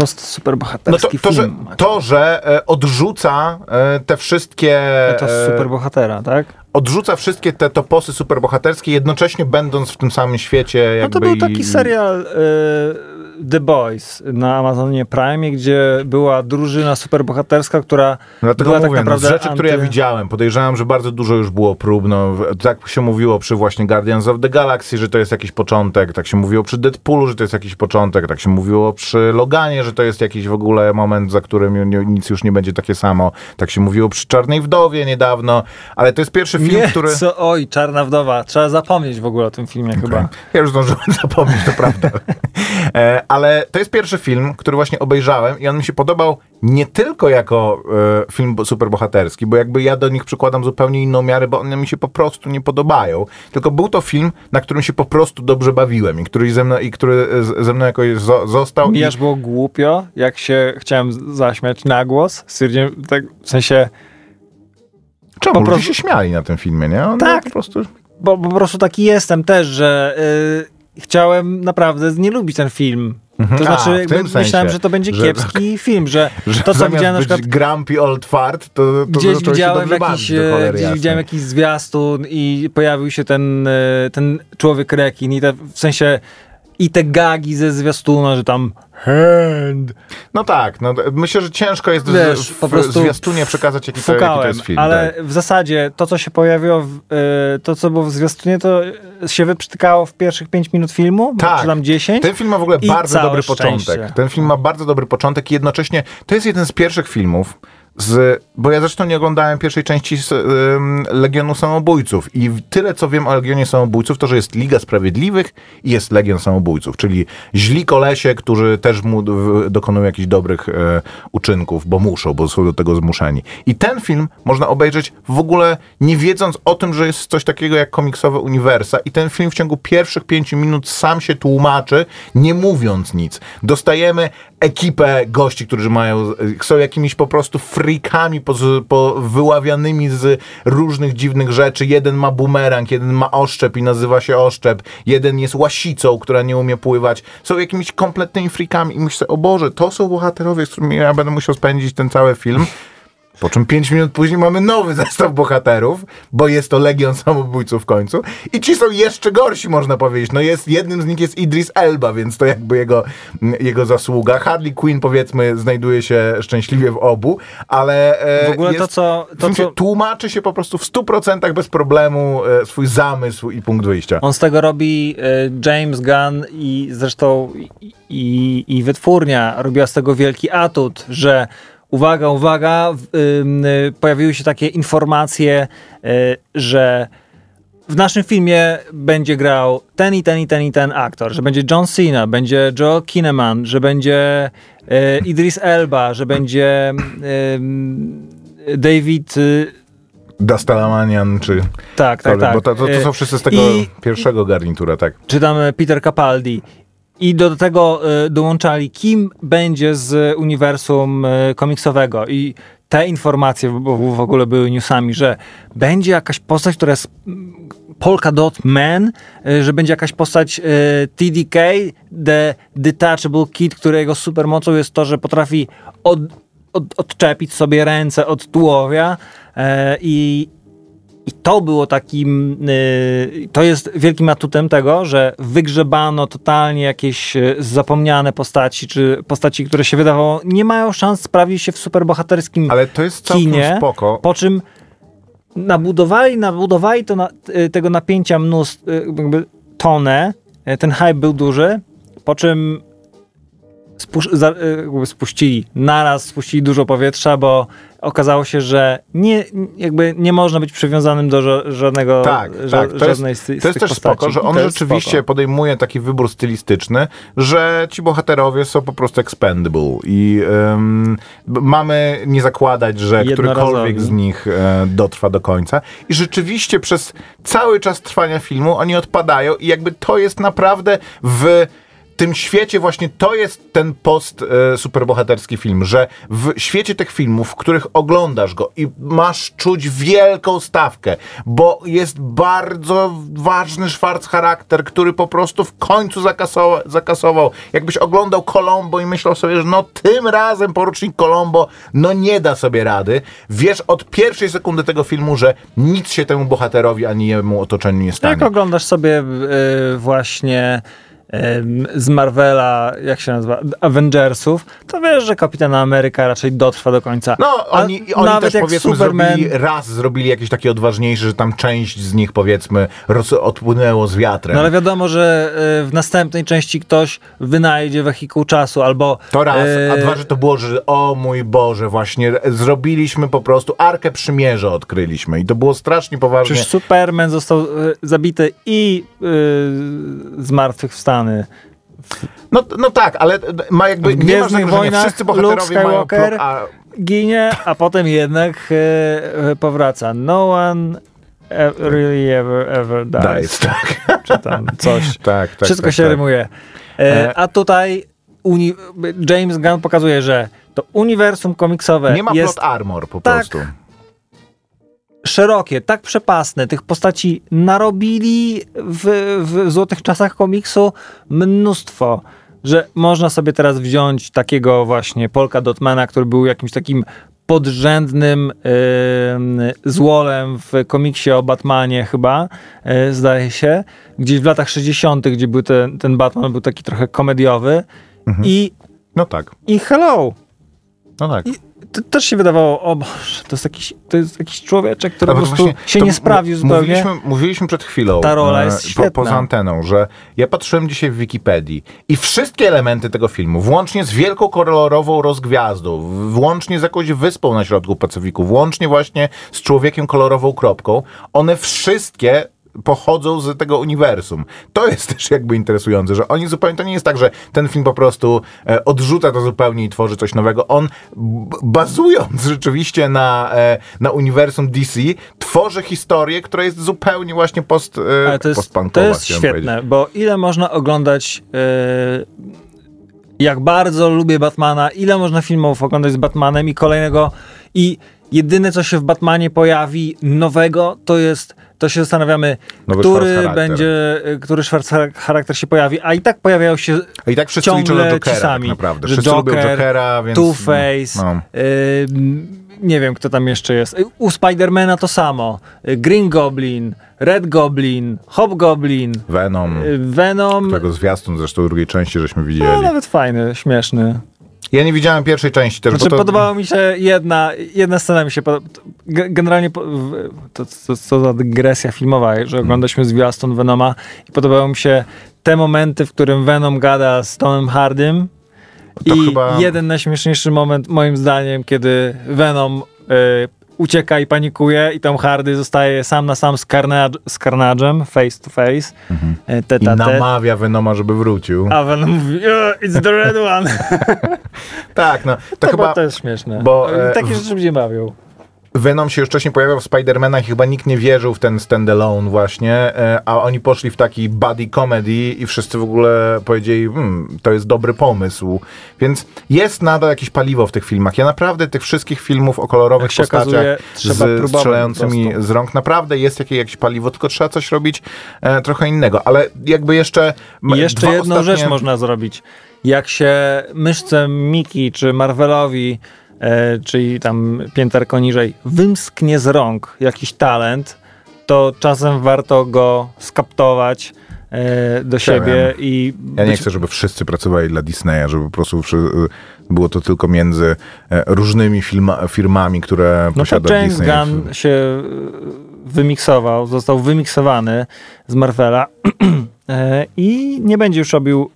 post No to, superbohaterski to, że, film? to, że e, odrzuca e, te wszystkie. to e, superbohatera, tak? Odrzuca wszystkie te toposy superbohaterskie, jednocześnie będąc w tym samym świecie. No Jakby to był taki serial y, The Boys na Amazonie Prime, gdzie była drużyna superbohaterska, która Dlatego była mówię, tak naprawdę no, z rzeczy, które ja anty- widziałem, podejrzewam, że bardzo dużo już było prób. No, tak się mówiło przy właśnie Guardians of the Galaxy, że to jest jakiś początek, tak się mówiło przy Deadpoolu, że to jest jakiś początek, tak się mówiło przy Loganie, że to jest jakiś w ogóle moment, za którym nic już nie będzie takie samo. Tak się mówiło przy Czarnej Wdowie niedawno, ale to jest pierwszy film, Nie, który... co, oj, Czarna Wdowa. Trzeba zapomnieć w ogóle o tym filmie chyba. Okej. Ja już zdążyłem [LAUGHS] zapomnieć, to prawda. [LAUGHS] E, ale to jest pierwszy film, który właśnie obejrzałem i on mi się podobał nie tylko jako e, film bo- superbohaterski, bo jakby ja do nich przykładam zupełnie inną miarę, bo one mi się po prostu nie podobają. Tylko był to film, na którym się po prostu dobrze bawiłem i który ze mną, i który z- ze mną jakoś zo, został. Mi I, aż było głupio, jak się chciałem zaśmiać na głos. Stwierdziłem, tak, w sensie, czemu? po prostu- się śmiali na tym filmie, nie? On Tak. Po prostu... bo, bo po prostu taki jestem też, że y, chciałem naprawdę nie lubić ten film. To Mhm. A, znaczy, myślałem, sensie, że to będzie że- kiepski [LAUGHS] film, że, Że to, co widziałem na przykład grumpy old fart, to, to gdzieś widziałem jakiś, cholery gdzieś widziałem jakiś zwiastun i pojawił się ten, e, ten człowiek rekin i te, w sensie I te gagi ze zwiastuna, że tam hand, No tak, no, myślę, że ciężko jest Wiesz, w, po prostu zwiastunie przekazać, jaki to, jaki to fukałem, jest film. ale tak. w zasadzie to, co się pojawiło, w, e, to, co było w zwiastunie, to się wyprztykało w pierwszych 5 minut filmu, Tak. czy tam 10. Ten film ma w ogóle bardzo dobry szczęście. początek. Ten film ma bardzo dobry początek i jednocześnie to jest jeden z pierwszych filmów, z, bo ja zresztą nie oglądałem pierwszej części z, Legionu Samobójców i tyle co wiem o Legionie Samobójców, to że jest Liga Sprawiedliwych i jest Legion Samobójców, czyli źli kolesie, którzy też mu w, dokonują jakichś dobrych e, uczynków, bo muszą, bo są do tego zmuszeni. I ten film można obejrzeć w ogóle nie wiedząc o tym, że jest coś takiego jak komiksowe uniwersa i ten film w ciągu pierwszych pięciu minut sam się tłumaczy, nie mówiąc nic. Dostajemy ekipę gości, którzy mają, są jakimiś po prostu freakami po, wyławianymi z różnych dziwnych rzeczy. Jeden ma bumerang, jeden ma oszczep i nazywa się oszczep. Jeden jest łasicą, która nie umie pływać. Są jakimiś kompletnymi freakami i myślę, o Boże, to są bohaterowie, z którymi ja będę musiał spędzić ten cały film. Po czym 5 minut później mamy nowy zestaw bohaterów, bo jest to Legion Samobójców w końcu. I ci są jeszcze gorsi, można powiedzieć. No jest, jednym z nich jest Idris Elba, więc to jakby jego, jego zasługa. Harley Quinn, powiedzmy, znajduje się szczęśliwie w obu, ale... e, W ogóle to, jest, co- to, się co- Tłumaczy się po prostu w 100% bez problemu e, swój zamysł i punkt wyjścia. On z tego robi e, James Gunn i zresztą i, i, i wytwórnia robiła z tego wielki atut, że uwaga, uwaga, y, pojawiły się takie informacje, y, że w naszym filmie będzie grał ten i ten i ten i ten aktor, że będzie John Cena, będzie Joel Kinnaman, że będzie e, Idris Elba, że będzie David... y, Dastalamanian, czy... tak, tak, Sorry, tak. Bo to, to, to są wszyscy z tego i- pierwszego garnitura, tak. czy tam e, Peter Capaldi. I do tego e, dołączali, kim będzie z uniwersum e, komiksowego. I te informacje bo w ogóle były newsami, że będzie jakaś postać, która jest mm, Polka Dot Man, e, że będzie jakaś postać TDK, The Detachable Kid, którego supermocą jest to, że potrafi od, od, odczepić sobie ręce od tułowia i, i to było takim, y, to jest wielkim atutem tego, że wygrzebano totalnie jakieś y, zapomniane postaci, czy postaci, które się wydawało, nie mają szans sprawdzić się w superbohaterskim Ale to jest całkiem kinie, spoko. po czym nabudowali, nabudowali to na, y, tego napięcia mnóstwo, jakby tonę, ten hype był duży, po czym spusz, za, jakby spuścili, naraz spuścili dużo powietrza, bo okazało się, że nie, jakby nie można być przywiązanym do ża- żadnego, Tak, ża- tak. To jest, żadnej z, z to jest też postaci. spoko, że on jest rzeczywiście spoko. podejmuje taki wybór stylistyczny, że ci bohaterowie są po prostu expendable i b- mamy nie zakładać, że którykolwiek z nich e, dotrwa do końca. I rzeczywiście przez cały czas trwania filmu oni odpadają i jakby to jest naprawdę w tym świecie właśnie to jest ten post e, superbohaterski film, że w świecie tych filmów, w których oglądasz go i masz czuć wielką stawkę, bo jest bardzo ważny szwarc charakter, który po prostu w końcu zakasował, zakasował. Jakbyś oglądał Colombo i myślał sobie, że no tym razem porucznik Colombo no nie da sobie rady. Wiesz od pierwszej sekundy tego filmu, że nic się temu bohaterowi ani jemu otoczeniu nie stanie. Jak oglądasz sobie y, właśnie z Marvela, jak się nazywa, Avengersów, to wiesz, że Kapitan Ameryka raczej dotrwa do końca. No, A oni, oni nawet też jak powiedzmy Superman, zrobili, raz zrobili jakiś taki odważniejszy, że tam część z nich powiedzmy roz, odpłynęło z wiatrem. No ale wiadomo, że y, w następnej części ktoś wynajdzie wehikuł czasu, albo... To raz, a y, dwa, że to było, że o mój Boże, właśnie zrobiliśmy po prostu Arkę Przymierza odkryliśmy i to było strasznie poważnie. Przecież Superman został y, zabity i y, zmartwychwstany. No, no tak, ale ma jakby W nie ma Gwiezdnych zagrożenia. Wojnach Wszyscy bohaterowie mają Skywalker pro, a, ginie, a potem jednak y, y, powraca. No one e- really ever, ever dies. Dice, tak. Czy tam coś. [LAUGHS] tak, tak. Wszystko tak, się tak. rymuje. E, E, a tutaj uni- James Gunn pokazuje, że to uniwersum komiksowe Nie ma jest plot armor po tak prostu. Szerokie, tak przepasne. Tych postaci narobili w, w złotych czasach komiksu mnóstwo, że można sobie teraz wziąć takiego właśnie Polka Dotmana, który był jakimś takim podrzędnym złolem w komiksie o Batmanie chyba, e, zdaje się, gdzieś w latach 60., gdzie był ten, ten Batman, był taki trochę komediowy i, No tak, i hello. no tak. I też się wydawało, o Boże, to jest jakiś, to jest jakiś człowieczek, który po prostu się to nie sprawdził zupełnie. Mówiliśmy, mówiliśmy przed chwilą, Ta rola e, jest świetna. poza anteną, że ja patrzyłem dzisiaj w Wikipedii i wszystkie elementy tego filmu, włącznie z wielką kolorową rozgwiazdą, włącznie z jakąś wyspą na środku Pacyfiku, włącznie właśnie z człowiekiem kolorową kropką, one wszystkie pochodzą z tego uniwersum. To jest też jakby interesujące, że oni zupełnie, to nie jest tak, że ten film po prostu e, odrzuca to zupełnie i tworzy coś nowego. On bazując rzeczywiście na, e, na uniwersum DC, tworzy historię, która jest zupełnie właśnie post, e, Ale to jest, to jest świetne, bo ile można oglądać, e, jak bardzo lubię Batmana, ile można filmów oglądać z Batmanem i kolejnego i jedyne, co się w Batmanie pojawi nowego, to jest, to się zastanawiamy, Nowy który będzie, który charakter się pojawi, a i tak pojawiają się A i tak wszyscy liczą ciągle na Jokera ci sami, tak naprawdę. że Wszyscy Joker, Jokera, więc... Two-Face, no. y, nie wiem, kto tam jeszcze jest. U Spidermana to samo. Green Goblin, Red Goblin, Hobgoblin, Venom, Venom. tego zwiastun zresztą drugiej części żeśmy No, widzieli. nawet fajny, śmieszny. Ja nie widziałem pierwszej części też, Znaczy, to... podobała mi się jedna, jedna scena mi się podoba. Generalnie to, to, to za dygresja filmowa, że oglądaliśmy zwiastun Venoma i podobały mi się te momenty, w którym Venom gada z Tomem Hardym To i chyba- jeden najśmieszniejszy moment moim zdaniem, kiedy Venom y, ucieka i panikuje i Tom Hardy zostaje sam na sam z, Carnage, z Carnage'em, face to face, Mhm. y, te I namawia Venoma, żeby wrócił. A Venom mówi, "Oh, it's the red one. [LAUGHS] Tak, no. To, To, chyba... to jest śmieszne. bo, e, Takie rzeczy mnie bawią. Venom się już wcześniej pojawiał w Spider-Manach i chyba nikt nie wierzył w ten standalone właśnie, e, a oni poszli w taki buddy comedy i wszyscy w ogóle powiedzieli, hmm, to jest dobry pomysł. Więc jest nadal jakieś paliwo w tych filmach. Ja naprawdę tych wszystkich filmów o kolorowych postaciach okazuje, z strzelającymi z rąk, naprawdę jest jakieś, jakieś paliwo, tylko trzeba coś robić e, trochę innego. Ale jakby jeszcze... I jeszcze jedną ostatnie- rzecz można zrobić. Jak się myszce Miki czy Marvelowi, e, czyli tam pięterko niżej, wymsknie z rąk jakiś talent, to czasem warto go skaptować e, do siebie i Ja nie chcę, żeby wszyscy pracowali dla Disneya, żeby po prostu wszy- było to tylko między e, różnymi firmami, które No to posiada James Disney. Gunn się e, wymiksował, został wymiksowany z Marvela [CLEARS THROAT] e, i nie będzie już robił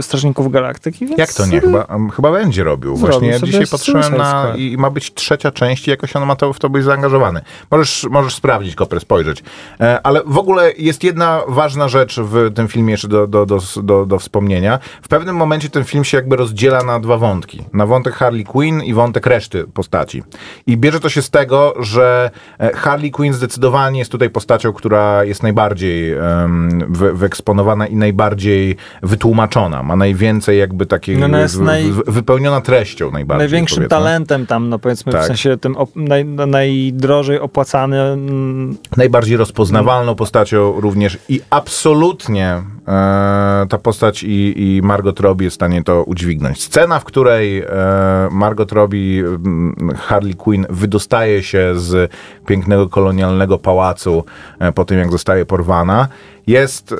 Strażników Galaktyki, więc... Jak to nie? Chyba, chyba będzie robił. Zrobił Właśnie ja dzisiaj patrzyłem na... I ma być trzecia część i jakoś on ma to, w to być zaangażowany. Możesz, możesz sprawdzić, Koper, spojrzeć. E, ale w ogóle jest jedna ważna rzecz w tym filmie jeszcze do, do, do, do, do wspomnienia. W pewnym momencie ten film się jakby rozdziela na dwa wątki. Na wątek Harley Quinn i wątek reszty postaci. I bierze to się z tego, że e, Harley Quinn zdecydowanie jest tutaj postacią, która jest najbardziej em, wy, wyeksponowana i najbardziej wytłumaczona. Ma najwięcej jakby takiej No, ona jest naj- wypełniona treścią najbardziej. największym powiedzmy. talentem tam, no powiedzmy, Tak. w sensie tym op- naj, no, najdrożej opłacany. mm, Najbardziej rozpoznawalną postacią również i absolutnie e, ta postać i, i Margot Robbie jest w stanie to udźwignąć. Scena, w której e, Margot Robbie, mm, Harley Quinn wydostaje się z pięknego kolonialnego pałacu e, po tym, jak zostaje porwana, jest e,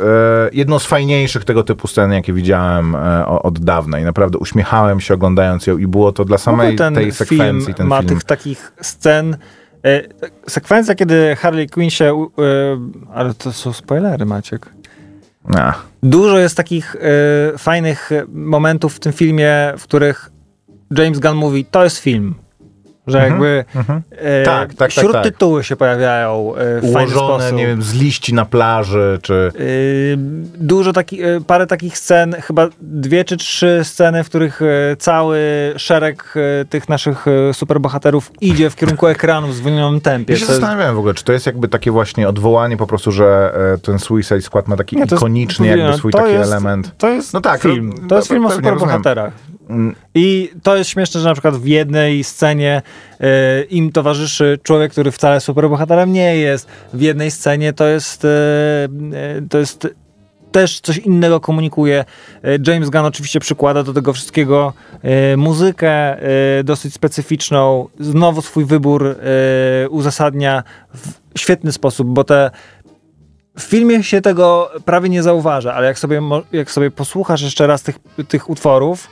jedną z fajniejszych tego typu scen, jakie widziałem e, od dawna i naprawdę uśmiechałem się oglądając ją i było to dla samej ten tej sekwencji, film ten ma film. tych takich scen. E, sekwencja, kiedy Harley Quinn się. E, ale to są spoilery, Maciek. Dużo jest takich e, fajnych momentów w tym filmie, w których James Gunn mówi, to jest film. Że jakby e, Tak, tak, tak, wśród tak. tytuły się pojawiają e, w ułożone, nie wiem, z liści na plaży, czy... Yy, Dużo takich, yy, parę takich scen, chyba dwie czy trzy sceny, w których yy, cały szereg yy, tych naszych superbohaterów idzie w kierunku [LAUGHS] ekranu w zwolnionym tempie. Ja się To jest- zastanawiałem w ogóle, czy to jest jakby takie właśnie odwołanie po prostu, że e, ten Suicide Squad ma taki Nie, to jest- ikoniczny mówiłem, jakby swój to taki jest- element. To jest No tak, film. no, To jest film o superbohaterach. I to jest śmieszne, że na przykład w jednej scenie yy, im towarzyszy człowiek, który wcale superbohaterem nie jest. W jednej scenie to jest, yy, to jest też coś innego komunikuje. James Gunn oczywiście przykłada do tego wszystkiego muzykę dosyć specyficzną. Znowu swój wybór uzasadnia w świetny sposób, bo te w filmie się tego prawie nie zauważa, ale jak sobie, jak sobie posłuchasz jeszcze raz tych, tych utworów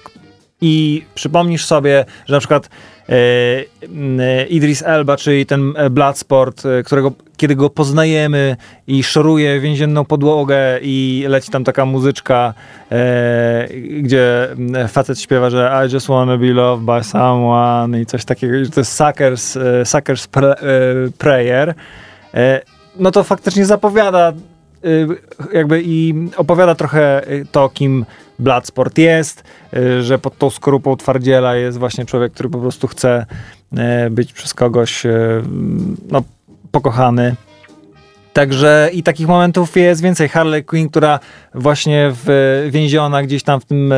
i przypomnisz sobie, że na przykład e, e, Idris Elba, czyli ten e, Bloodsport, którego kiedy go poznajemy i szoruje więzienną podłogę i leci tam taka muzyczka, e, gdzie facet śpiewa, że I just wanna be loved by someone i coś takiego, że to jest Suckers, suckers Prayer. E, no to faktycznie zapowiada jakby i opowiada trochę y, to, kim Bloodsport jest, y, że pod tą skorupą twardziela jest właśnie człowiek, który po prostu chce y, być przez kogoś y, no, pokochany. Także i takich momentów jest więcej. Harley Quinn, która właśnie w, więziona gdzieś tam w tym,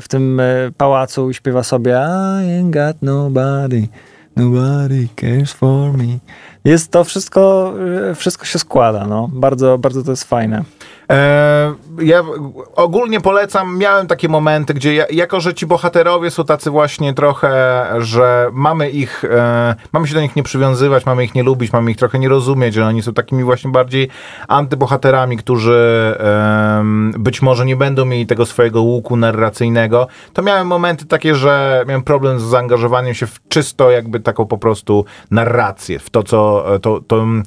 w tym pałacu śpiewa sobie I ain't got nobody, nobody cares for me. Jest to wszystko, e, wszystko się składa, no. Bardzo, bardzo to jest fajne. E, ja ogólnie polecam, miałem takie momenty, gdzie ja, jako, że ci bohaterowie są tacy właśnie trochę, że mamy ich, e, mamy się do nich nie przywiązywać, mamy ich nie lubić, mamy ich trochę nie rozumieć, że oni są takimi właśnie bardziej antybohaterami, którzy być może nie będą mieli tego swojego łuku narracyjnego, to miałem momenty takie, że miałem problem z zaangażowaniem się w czysto jakby taką po prostu narrację, w to, co to, to mm,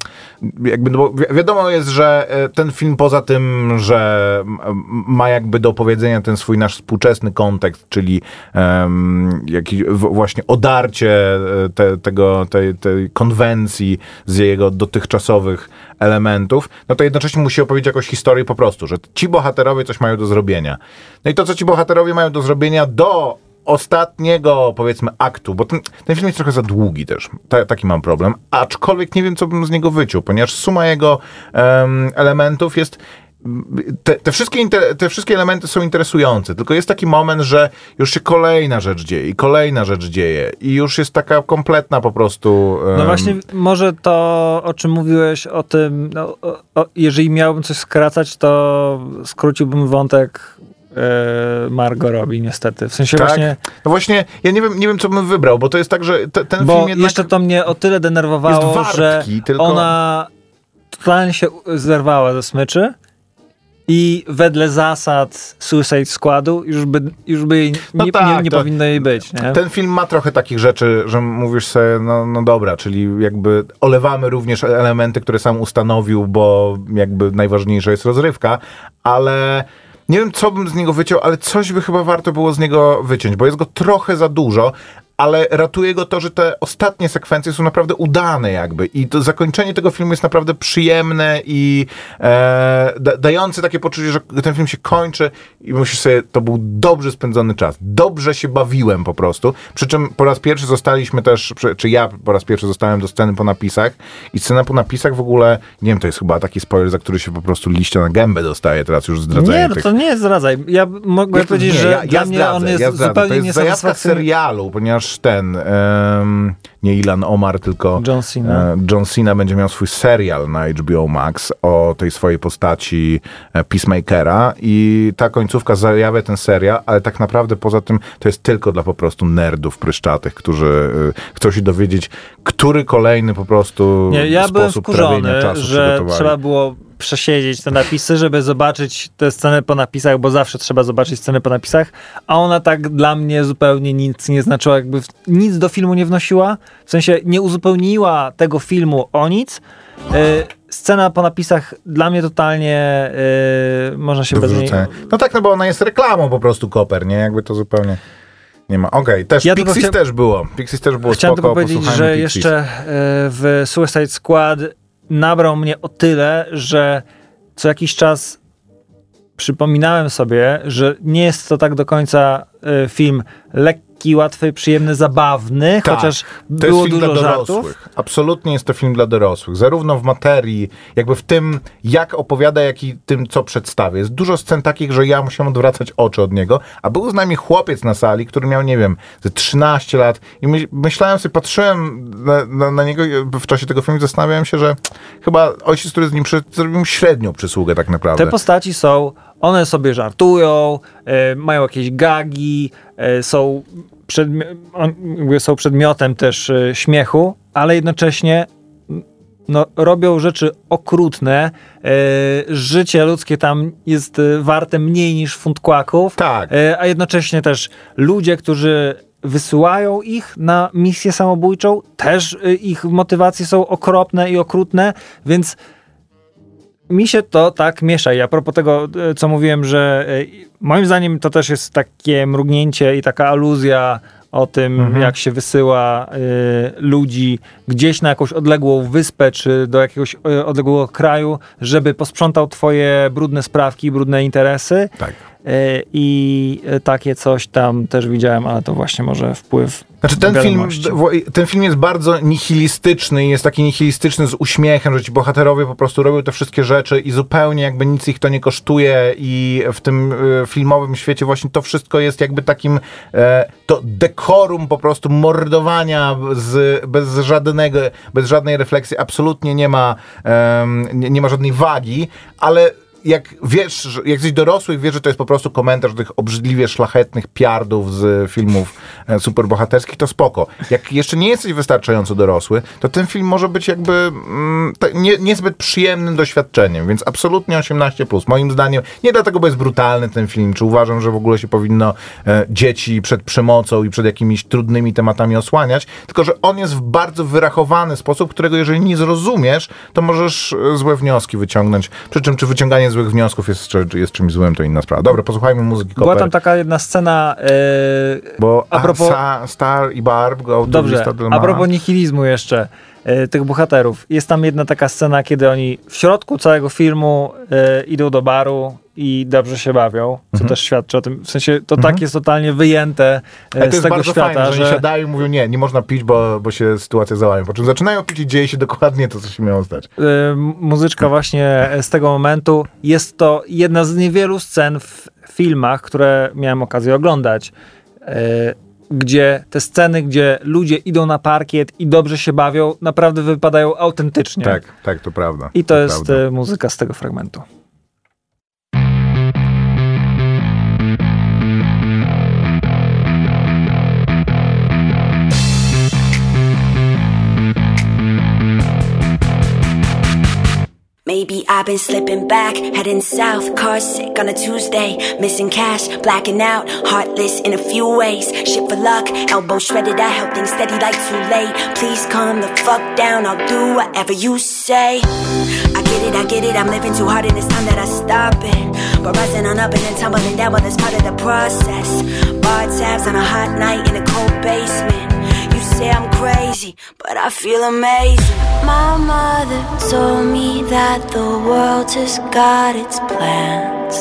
jakby, no bo wi- wiadomo jest, że e, ten film poza tym, że m- m- ma jakby do powiedzenia ten swój nasz współczesny kontekst, czyli em, jakiś właśnie odarcie e, te, tego, tej, tej konwencji z jego dotychczasowych elementów, no to jednocześnie musi opowiedzieć jakąś historię po prostu, że ci bohaterowie coś mają do zrobienia. No i to, co ci bohaterowie mają do zrobienia do ostatniego, powiedzmy, aktu, bo ten, ten film jest trochę za długi też. Ta, taki mam problem. Aczkolwiek nie wiem, co bym z niego wyciął, ponieważ suma jego em, elementów jest. Te, te, wszystkie te wszystkie elementy są interesujące, tylko jest taki moment, że już się kolejna rzecz dzieje i kolejna rzecz dzieje i już jest taka kompletna po prostu... No em, właśnie, może to, o czym mówiłeś, o tym, no, o, o, jeżeli miałbym coś skracać, to skróciłbym wątek e, Margot Robbie, niestety. W sensie Tak? właśnie, No właśnie, ja nie wiem, nie wiem, co bym wybrał, bo to jest tak, że te, ten bo film jednak... jeszcze to mnie o tyle denerwowało, wartki, że tylko- ona totalnie się zerwała ze smyczy i wedle zasad Suicide Squadu już by, już by jej No nie, tak, nie, nie powinno jej być. Nie? Ten film ma trochę takich rzeczy, że mówisz sobie, no, no dobra, czyli jakby olewamy również elementy, które sam ustanowił, bo jakby najważniejsza jest rozrywka, ale nie wiem, co bym z niego wyciął, ale coś by chyba warto było z niego wyciąć, bo jest go trochę za dużo, ale ratuje go to, że te ostatnie sekwencje są naprawdę udane jakby i to zakończenie tego filmu jest naprawdę przyjemne i e, da, dające takie poczucie, że ten film się kończy i myślisz sobie, to był dobrze spędzony czas. Dobrze się bawiłem po prostu. Przy czym po raz pierwszy zostaliśmy też, czy- ja po raz pierwszy zostałem do sceny po napisach i scena po napisach w ogóle, nie wiem, to jest chyba taki spoiler, za który się po prostu liścia na gębę dostaje teraz już zdradzenie Nie, no tych... to nie zdradzaj. Ja mogę to- powiedzieć, nie, że ja, dla ja mnie zdradzę, on jest ja zdradzę. zupełnie To jest zajawka serialu, ponieważ ten, em, nie Ilan Omar, tylko John Cena. e, John Cena będzie miał swój serial na HBO Max o tej swojej postaci e, Peacemakera i ta końcówka zajawia ten serial, ale tak naprawdę poza tym to jest tylko dla po prostu nerdów pryszczatych, którzy e, chcą się dowiedzieć, który kolejny po prostu Nie, ja sposób wkurzony, trawienia czasu że trzeba było przesiedzieć te napisy, żeby zobaczyć te sceny po napisach, bo zawsze trzeba zobaczyć sceny po napisach, a ona tak dla mnie zupełnie nic nie znaczyła, jakby nic do filmu nie wnosiła, w sensie nie uzupełniła tego filmu o nic. Y, scena po napisach dla mnie totalnie y, można się do bez niej... No tak, no bo ona jest reklamą po prostu Koper, nie? Jakby to zupełnie nie ma. Okej, też Ja Pixies chcia- też było. Pixies też było Chciałem spoko, tylko powiedzieć, że Pixies. jeszcze e, w Suicide Squad nabrał mnie o tyle, że co jakiś czas przypominałem sobie, że nie jest to tak do końca e, film lekki lekki, łatwy, przyjemny, zabawny, chociaż to było dużo żartów. dorosłych. Absolutnie jest to film dla dorosłych. Zarówno w materii, jakby w tym, jak opowiada, jak i tym, co przedstawia. Jest dużo scen takich, że ja musiałem odwracać oczy od niego, a był z nami chłopiec na sali, który miał, nie wiem, ze 13 lat i my, myślałem sobie, patrzyłem na, na, na niego w czasie tego filmu i zastanawiałem się, że chyba ojciec, który z nim przy, zrobił mu średnią przysługę tak naprawdę. Te postaci są, one sobie żartują, e, mają jakieś gagi, e, są, przedmi- on, są przedmiotem też e, śmiechu, ale jednocześnie no, robią rzeczy okrutne. Życie ludzkie tam jest warte mniej niż funt kłaków. Tak. A jednocześnie też ludzie, którzy wysyłają ich na misję samobójczą, też ich motywacje są okropne i okrutne, więc mi się to tak miesza. I a propos tego, e, co mówiłem, że e, moim zdaniem to też jest takie mrugnięcie i taka aluzja o tym, jak się wysyła e, ludzi gdzieś na jakąś odległą wyspę, czy do jakiegoś e, odległego kraju, żeby posprzątał twoje brudne sprawki, brudne interesy. Tak. E, I e, takie coś tam też widziałem, ale to właśnie może wpływ. Znaczy ten film, wiadomości. ten film jest bardzo nihilistyczny i jest taki nihilistyczny z uśmiechem, że ci bohaterowie po prostu robią te wszystkie rzeczy i zupełnie jakby nic ich to nie kosztuje i w tym e, filmowym świecie właśnie to wszystko jest jakby takim to dekorum po prostu mordowania z, bez żadnego, bez żadnej refleksji, absolutnie nie ma nie ma żadnej wagi, ale jak wiesz, że- jak jesteś dorosły i wiesz, że to jest po prostu komentarz tych obrzydliwie szlachetnych piardów z filmów e, superbohaterskich, to spoko. Jak jeszcze nie jesteś wystarczająco dorosły, to ten film może być jakby mm, nie, niezbyt przyjemnym doświadczeniem, więc absolutnie 18+. Moim zdaniem, nie dlatego, bo jest brutalny ten film, czy uważam, że w ogóle się powinno e, dzieci przed przemocą i przed jakimiś trudnymi tematami osłaniać, tylko, że on jest w bardzo wyrachowany sposób, którego jeżeli nie zrozumiesz, to możesz e, złe wnioski wyciągnąć. Przy czym, czy wyciąganie złych wniosków jest, jest czymś złym, to inna sprawa. Dobra, posłuchajmy muzyki Była Koper, tam taka jedna scena. e, bo a propos- Sa, Star i Barb go Dobrze, a propos nihilizmu jeszcze, tych bohaterów. Jest tam jedna taka scena, kiedy oni w środku całego filmu e, idą do baru i dobrze się bawią, co Mhm. też świadczy o tym. W sensie to tak jest totalnie wyjęte e, Ale to z tego świata, fajne, że, że oni siadają i mówią, nie, nie można pić, bo, bo się sytuacja załamie. Po czym zaczynają pić i dzieje się dokładnie to, co się miało stać. e, muzyczka właśnie z tego momentu jest to jedna z niewielu scen w filmach, które miałem okazję oglądać. e, Gdzie te sceny, gdzie ludzie idą na parkiet i dobrze się bawią, naprawdę wypadają autentycznie. Tak, tak, to prawda. I to jest prawda. e, muzyka z tego fragmentu. Maybe I've been slipping back, heading south, car sick on a Tuesday, missing cash, blacking out, heartless in a few ways. Shit for luck, elbow shredded, I held things steady like too late. Please calm the fuck down, I'll do whatever you say. I get it, I get it, I'm living too hard and it's time that I stop it. But rising on up and then tumbling down, well, that's part of the process. Bar tabs on a hot night in a cold basement. Say I'm crazy, but I feel amazing. My mother told me that the world just got its plans.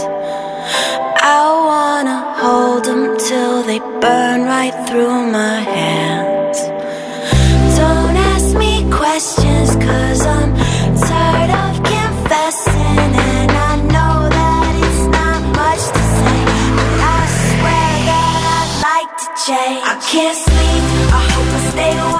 I wanna hold them till they burn right through my hands. Don't ask me questions, cause I'm tired of confessing. And I know that it's not much to say. But I swear that I'd like to change. I can't they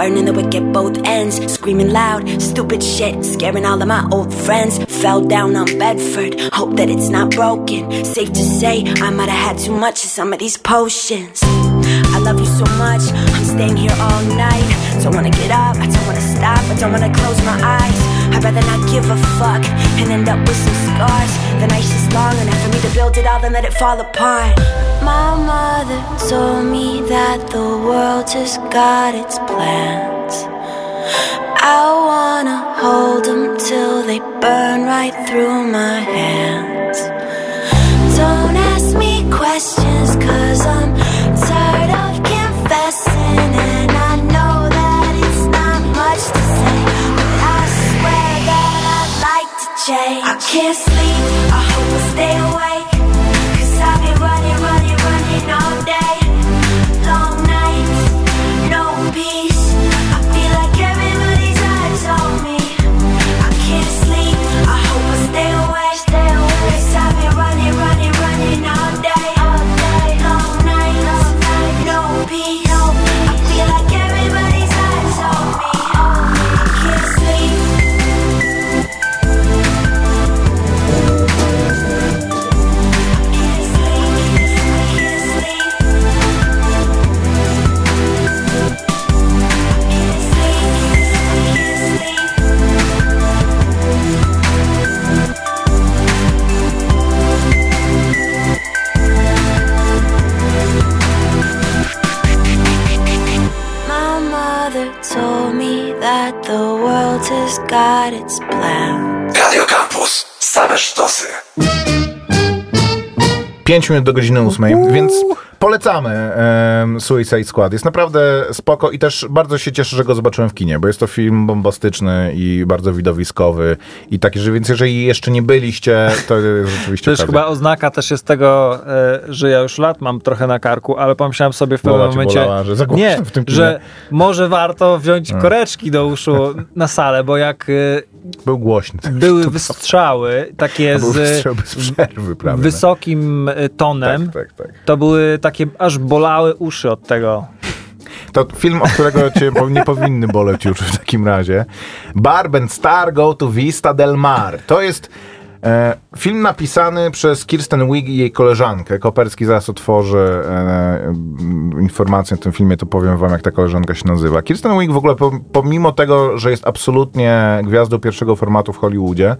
burning the wick at both ends, screaming loud, stupid shit, scaring all of my old friends. Fell down on Bedford, hope that it's not broken. Safe to say, I might have had too much of some of these potions. I love you so much, I'm staying here all night. Don't wanna get up, I don't wanna stop, I don't wanna close my eyes. I'd rather not give a fuck and end up with some scars. The night's just long enough for me to build it all, then let it fall apart. My mother told me that the world just got its plans. I wanna hold them till they burn right through my hands. Don't ask me questions, cause I'm change. I can't sleep, I hope I stay awake. Got its plans. Radio Campus. Same sztosy. 5 minut do godziny 8, więc polecamy em, Suicide Squad. Jest naprawdę spoko i też bardzo się cieszę, że go zobaczyłem w kinie, bo jest to film bombastyczny i bardzo widowiskowy i taki, że więc jeżeli jeszcze nie byliście, to jest rzeczywiście To jest okazja. chyba oznaka też jest tego, e, że ja już lat mam trochę na karku, ale pomyślałem sobie w pewnym momencie, bolała, że nie, że może warto wziąć koreczki do uszu na salę, bo jak e, Był głośny. były [LAUGHS] wystrzały takie z przerwy prawie. wysokim e, tonem, Tak, tak, tak. to były takie, aż bolały uszy od tego. To film, od którego cię nie powinny boleć już w takim razie. Barb and Star Go to Vista del Mar. To jest e, film napisany przez Kirsten Wig i jej koleżankę. Koperski zaraz otworzy e, informację o tym filmie, to powiem wam, jak ta koleżanka się nazywa. Kirsten Wig w ogóle, po- pomimo tego, że jest absolutnie gwiazdą pierwszego formatu w Hollywoodzie,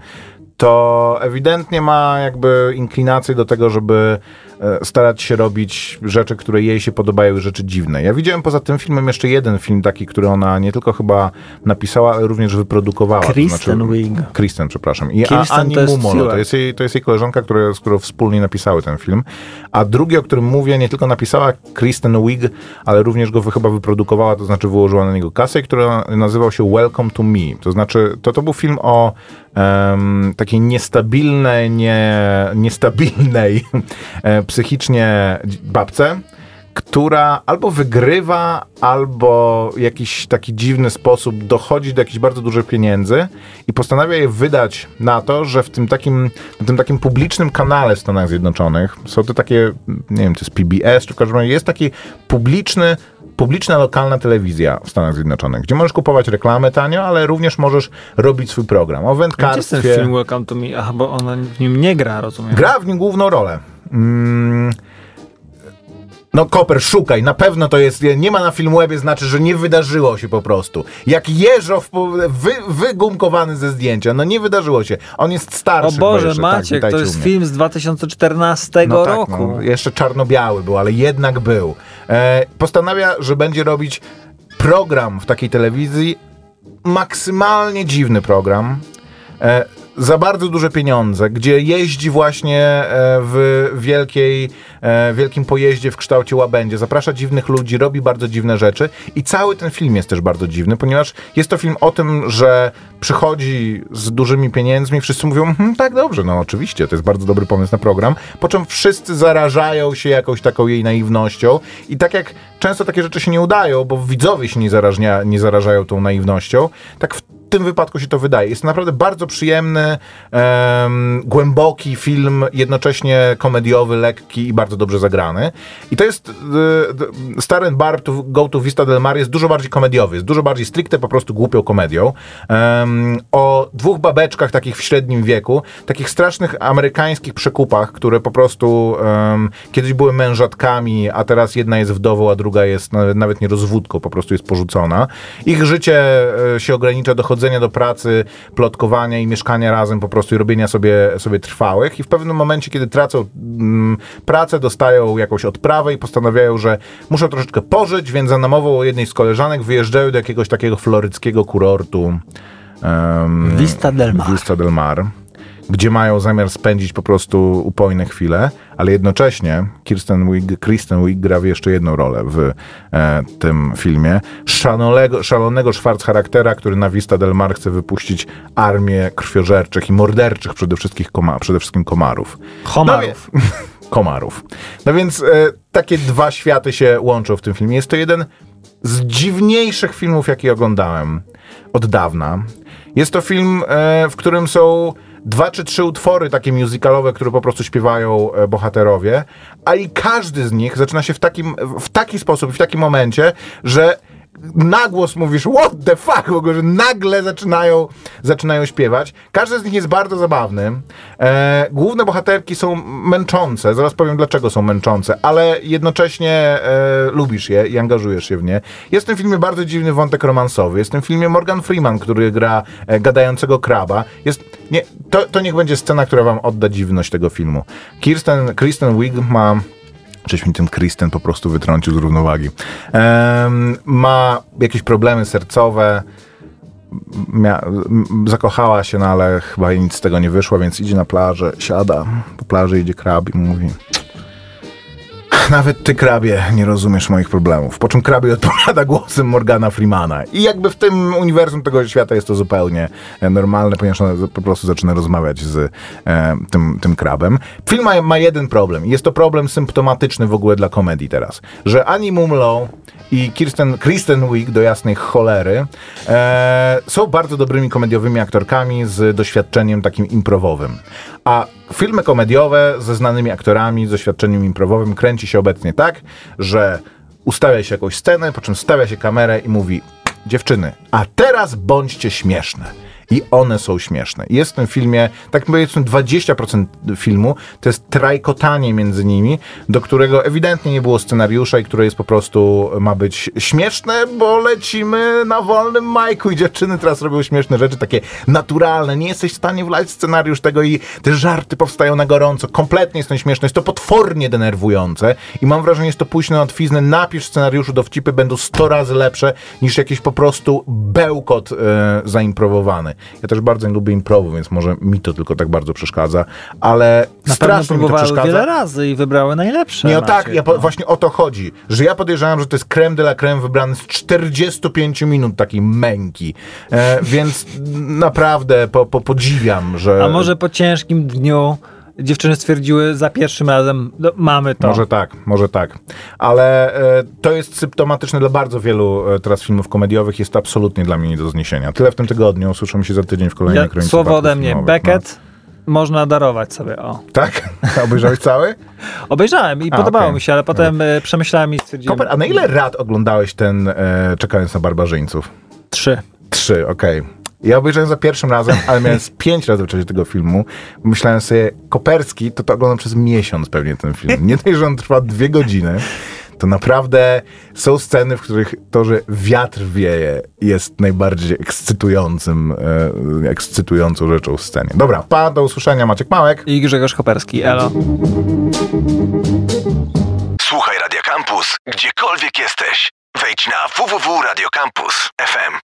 to ewidentnie ma jakby inklinację do tego, żeby e, starać się robić rzeczy, które jej się podobają i rzeczy dziwne. Ja widziałem poza tym filmem jeszcze jeden film taki, który ona nie tylko chyba napisała, ale również wyprodukowała. To Kristen Wiig. Kristen, przepraszam. I Kirsten Ani to jest Mumolo, to jest, jej, to jest jej koleżanka, która, z którą wspólnie napisały ten film. A drugi, o którym mówię, nie tylko napisała Kristen Wiig, ale również go chyba wyprodukowała, to znaczy wyłożyła na niego kasę, który nazywał się Welcome to Me. To znaczy, to, to był film o em, takiej niestabilnej, nie, niestabilnej [LAUGHS] e, psychicznie babce, która albo wygrywa, albo w jakiś taki dziwny sposób dochodzi do jakichś bardzo dużych pieniędzy i postanawia je wydać na to, że w tym takim, na tym takim publicznym kanale w Stanach Zjednoczonych są to takie, nie wiem, to jest PBS, czy w każdym razie jest taki publiczny publiczna lokalna telewizja w Stanach Zjednoczonych, gdzie możesz kupować reklamę tanio, ale również możesz robić swój program o Gdzie jest ten wędkarstwie. film Welcome to Me? Aha, bo ona w nim nie gra, rozumiem. Gra w nim główną rolę. Mm. No Koper, szukaj, na pewno to jest, nie ma na Filmwebie, znaczy, że nie wydarzyło się po prostu. Jak jeżo w, wy, wygumkowany ze zdjęcia, no nie wydarzyło się. On jest O starszy. chyba Boże, jeszcze. Maciek, tak, to jest film z 2014 No tak, roku. no, jeszcze czarno-biały był, ale jednak był. E, postanawia, że będzie robić program w takiej telewizji, maksymalnie dziwny program, e, za bardzo duże pieniądze, gdzie jeździ właśnie e, w wielkiej, e, wielkim pojeździe w kształcie łabędzie, zaprasza dziwnych ludzi, robi bardzo dziwne rzeczy i cały ten film jest też bardzo dziwny, ponieważ jest to film o tym, że przychodzi z dużymi pieniędzmi, wszyscy mówią, hm, tak dobrze, no oczywiście, to jest bardzo dobry pomysł na program, po czym wszyscy zarażają się jakąś taką jej naiwnością i tak jak często takie rzeczy się nie udają, bo widzowie się nie, zarażnia, nie zarażają tą naiwnością, tak w tym wypadku się to wydaje. Jest to naprawdę bardzo przyjemny, em, głęboki film, jednocześnie komediowy, lekki i bardzo dobrze zagrany. I to jest e, e, Star and Barb to Go to Vista del Mar jest dużo bardziej komediowy, jest dużo bardziej stricte po prostu głupią komedią. Em, o dwóch babeczkach takich w średnim wieku, takich strasznych amerykańskich przekupach, które po prostu em, kiedyś były mężatkami, a teraz jedna jest wdową, a druga jest nawet, nawet nie rozwódką, po prostu jest porzucona. Ich życie e, się ogranicza do chodzenia chodzenia do pracy, plotkowania i mieszkania razem po prostu i robienia sobie, sobie trwałych i w pewnym momencie, kiedy tracą mm, pracę, dostają jakąś odprawę i postanawiają, że muszą troszeczkę pożyć, więc za namową jednej z koleżanek wyjeżdżają do jakiegoś takiego floryckiego kurortu. em, Vista del Mar. Vista del Mar, gdzie mają zamiar spędzić po prostu upojne chwile, ale jednocześnie Kirsten Wiig, Kristen Wiig gra w jeszcze jedną rolę w e, tym filmie. Szalonego, szalonego szwarc charaktera, który na Vista del Mar chce wypuścić armię krwiożerczych i morderczych przede wszystkim, koma, przede wszystkim komarów. Homarów. No, [LAUGHS] komarów. No więc e, takie dwa światy się łączą w tym filmie. Jest to jeden z dziwniejszych filmów, jaki oglądałem od dawna. Jest to film, e, w którym są dwa czy trzy utwory takie musicalowe, które po prostu śpiewają e, bohaterowie, a i każdy z nich zaczyna się w, takim, w taki sposób, w takim momencie, że na głos mówisz, what the fuck, w ogóle, że nagle zaczynają, zaczynają śpiewać. Każdy z nich jest bardzo zabawny. E, główne bohaterki są męczące, zaraz powiem dlaczego są męczące, ale jednocześnie e, lubisz je i angażujesz się w nie. Jest w tym filmie bardzo dziwny wątek romansowy. Jest w tym filmie Morgan Freeman, który gra e, gadającego kraba. Jest, nie, to, to niech będzie scena, która wam odda dziwność tego filmu. Kirsten, Kristen Wiig ma Czyś mi ten Kristen po prostu wytrącił z równowagi. Ma jakieś problemy sercowe. Mia- zakochała się, no ale chyba nic z tego nie wyszło, więc idzie na plażę, siada. Po plaży idzie krab i mówi nawet ty, krabie, nie rozumiesz moich problemów. Po czym krabie [LAUGHS] odpowiada głosem Morgana Freemana. I jakby w tym uniwersum tego świata jest to zupełnie e, normalne, ponieważ ona po prostu zaczyna rozmawiać z e, tym, tym krabem. Film ma, ma jeden problem. Jest to problem symptomatyczny w ogóle dla komedii teraz. Że Annie Mumlow i Kirsten, Kristen Wiig do jasnej cholery e, są bardzo dobrymi komediowymi aktorkami z doświadczeniem takim improwowym. A filmy komediowe ze znanymi aktorami z doświadczeniem improwowym kręci się obecnie tak, że ustawia się jakąś scenę, po czym stawia się kamerę i mówi dziewczyny, a teraz bądźcie śmieszne. I one są śmieszne. Jest w tym filmie, tak powiedzmy 20% filmu, to jest trajkotanie między nimi, do którego ewidentnie nie było scenariusza i które jest po prostu, ma być śmieszne, bo lecimy na wolnym majku i dziewczyny teraz robią śmieszne rzeczy, takie naturalne. Nie jesteś w stanie wlać scenariusz tego i te żarty powstają na gorąco. Kompletnie jest to śmieszne. Jest to potwornie denerwujące i mam wrażenie, że jest to pójść na łatwiznę. Napisz scenariuszu, dowcipy będą 100 razy lepsze niż jakiś po prostu bełkot e, zaimprowowany. Ja też bardzo nie lubię improwu, więc może mi to tylko tak bardzo przeszkadza, ale Na strasznie mi to przeszkadza. wiele razy i wybrały najlepsze. Nie, no tak, ja po, no. właśnie o to chodzi, że ja podejrzewam, że to jest creme de la creme wybrany z 45 minut takiej męki, e, więc [LAUGHS] naprawdę po, po, podziwiam, że... A może po ciężkim dniu dziewczyny stwierdziły za pierwszym razem, no, mamy to. Może tak, może tak. Ale e, to jest symptomatyczne dla bardzo wielu e, teraz filmów komediowych. Jest to absolutnie dla mnie nie do zniesienia. Tyle w tym tygodniu. Słyszymy się za tydzień w kolejnej ja, kronice Słowo ode mnie. Beckett można darować sobie, o. No. Tak? [LAUGHS] Obejrzałeś cały? Obejrzałem i A, podobało okej. mi się, ale potem e, przemyślałem i stwierdziłem... Koper, a na ile lat oglądałeś ten e, Czekając na barbarzyńców? Trzy. Trzy, okej. Ja obejrzałem za pierwszym razem, ale miałem z pięć razy w czasie tego filmu. Myślałem sobie, Koperski, to to oglądam przez miesiąc pewnie ten film. Nie dość, że on trwa dwie godziny, to naprawdę są sceny, w których to, że wiatr wieje jest najbardziej ekscytującym, e, ekscytującą rzeczą w scenie. Dobra, pa, do usłyszenia, Maciek Małek. I Grzegorz Koperski, elo. Słuchaj Radio Campus, gdziekolwiek jesteś. Wejdź na www.radiocampus.fm.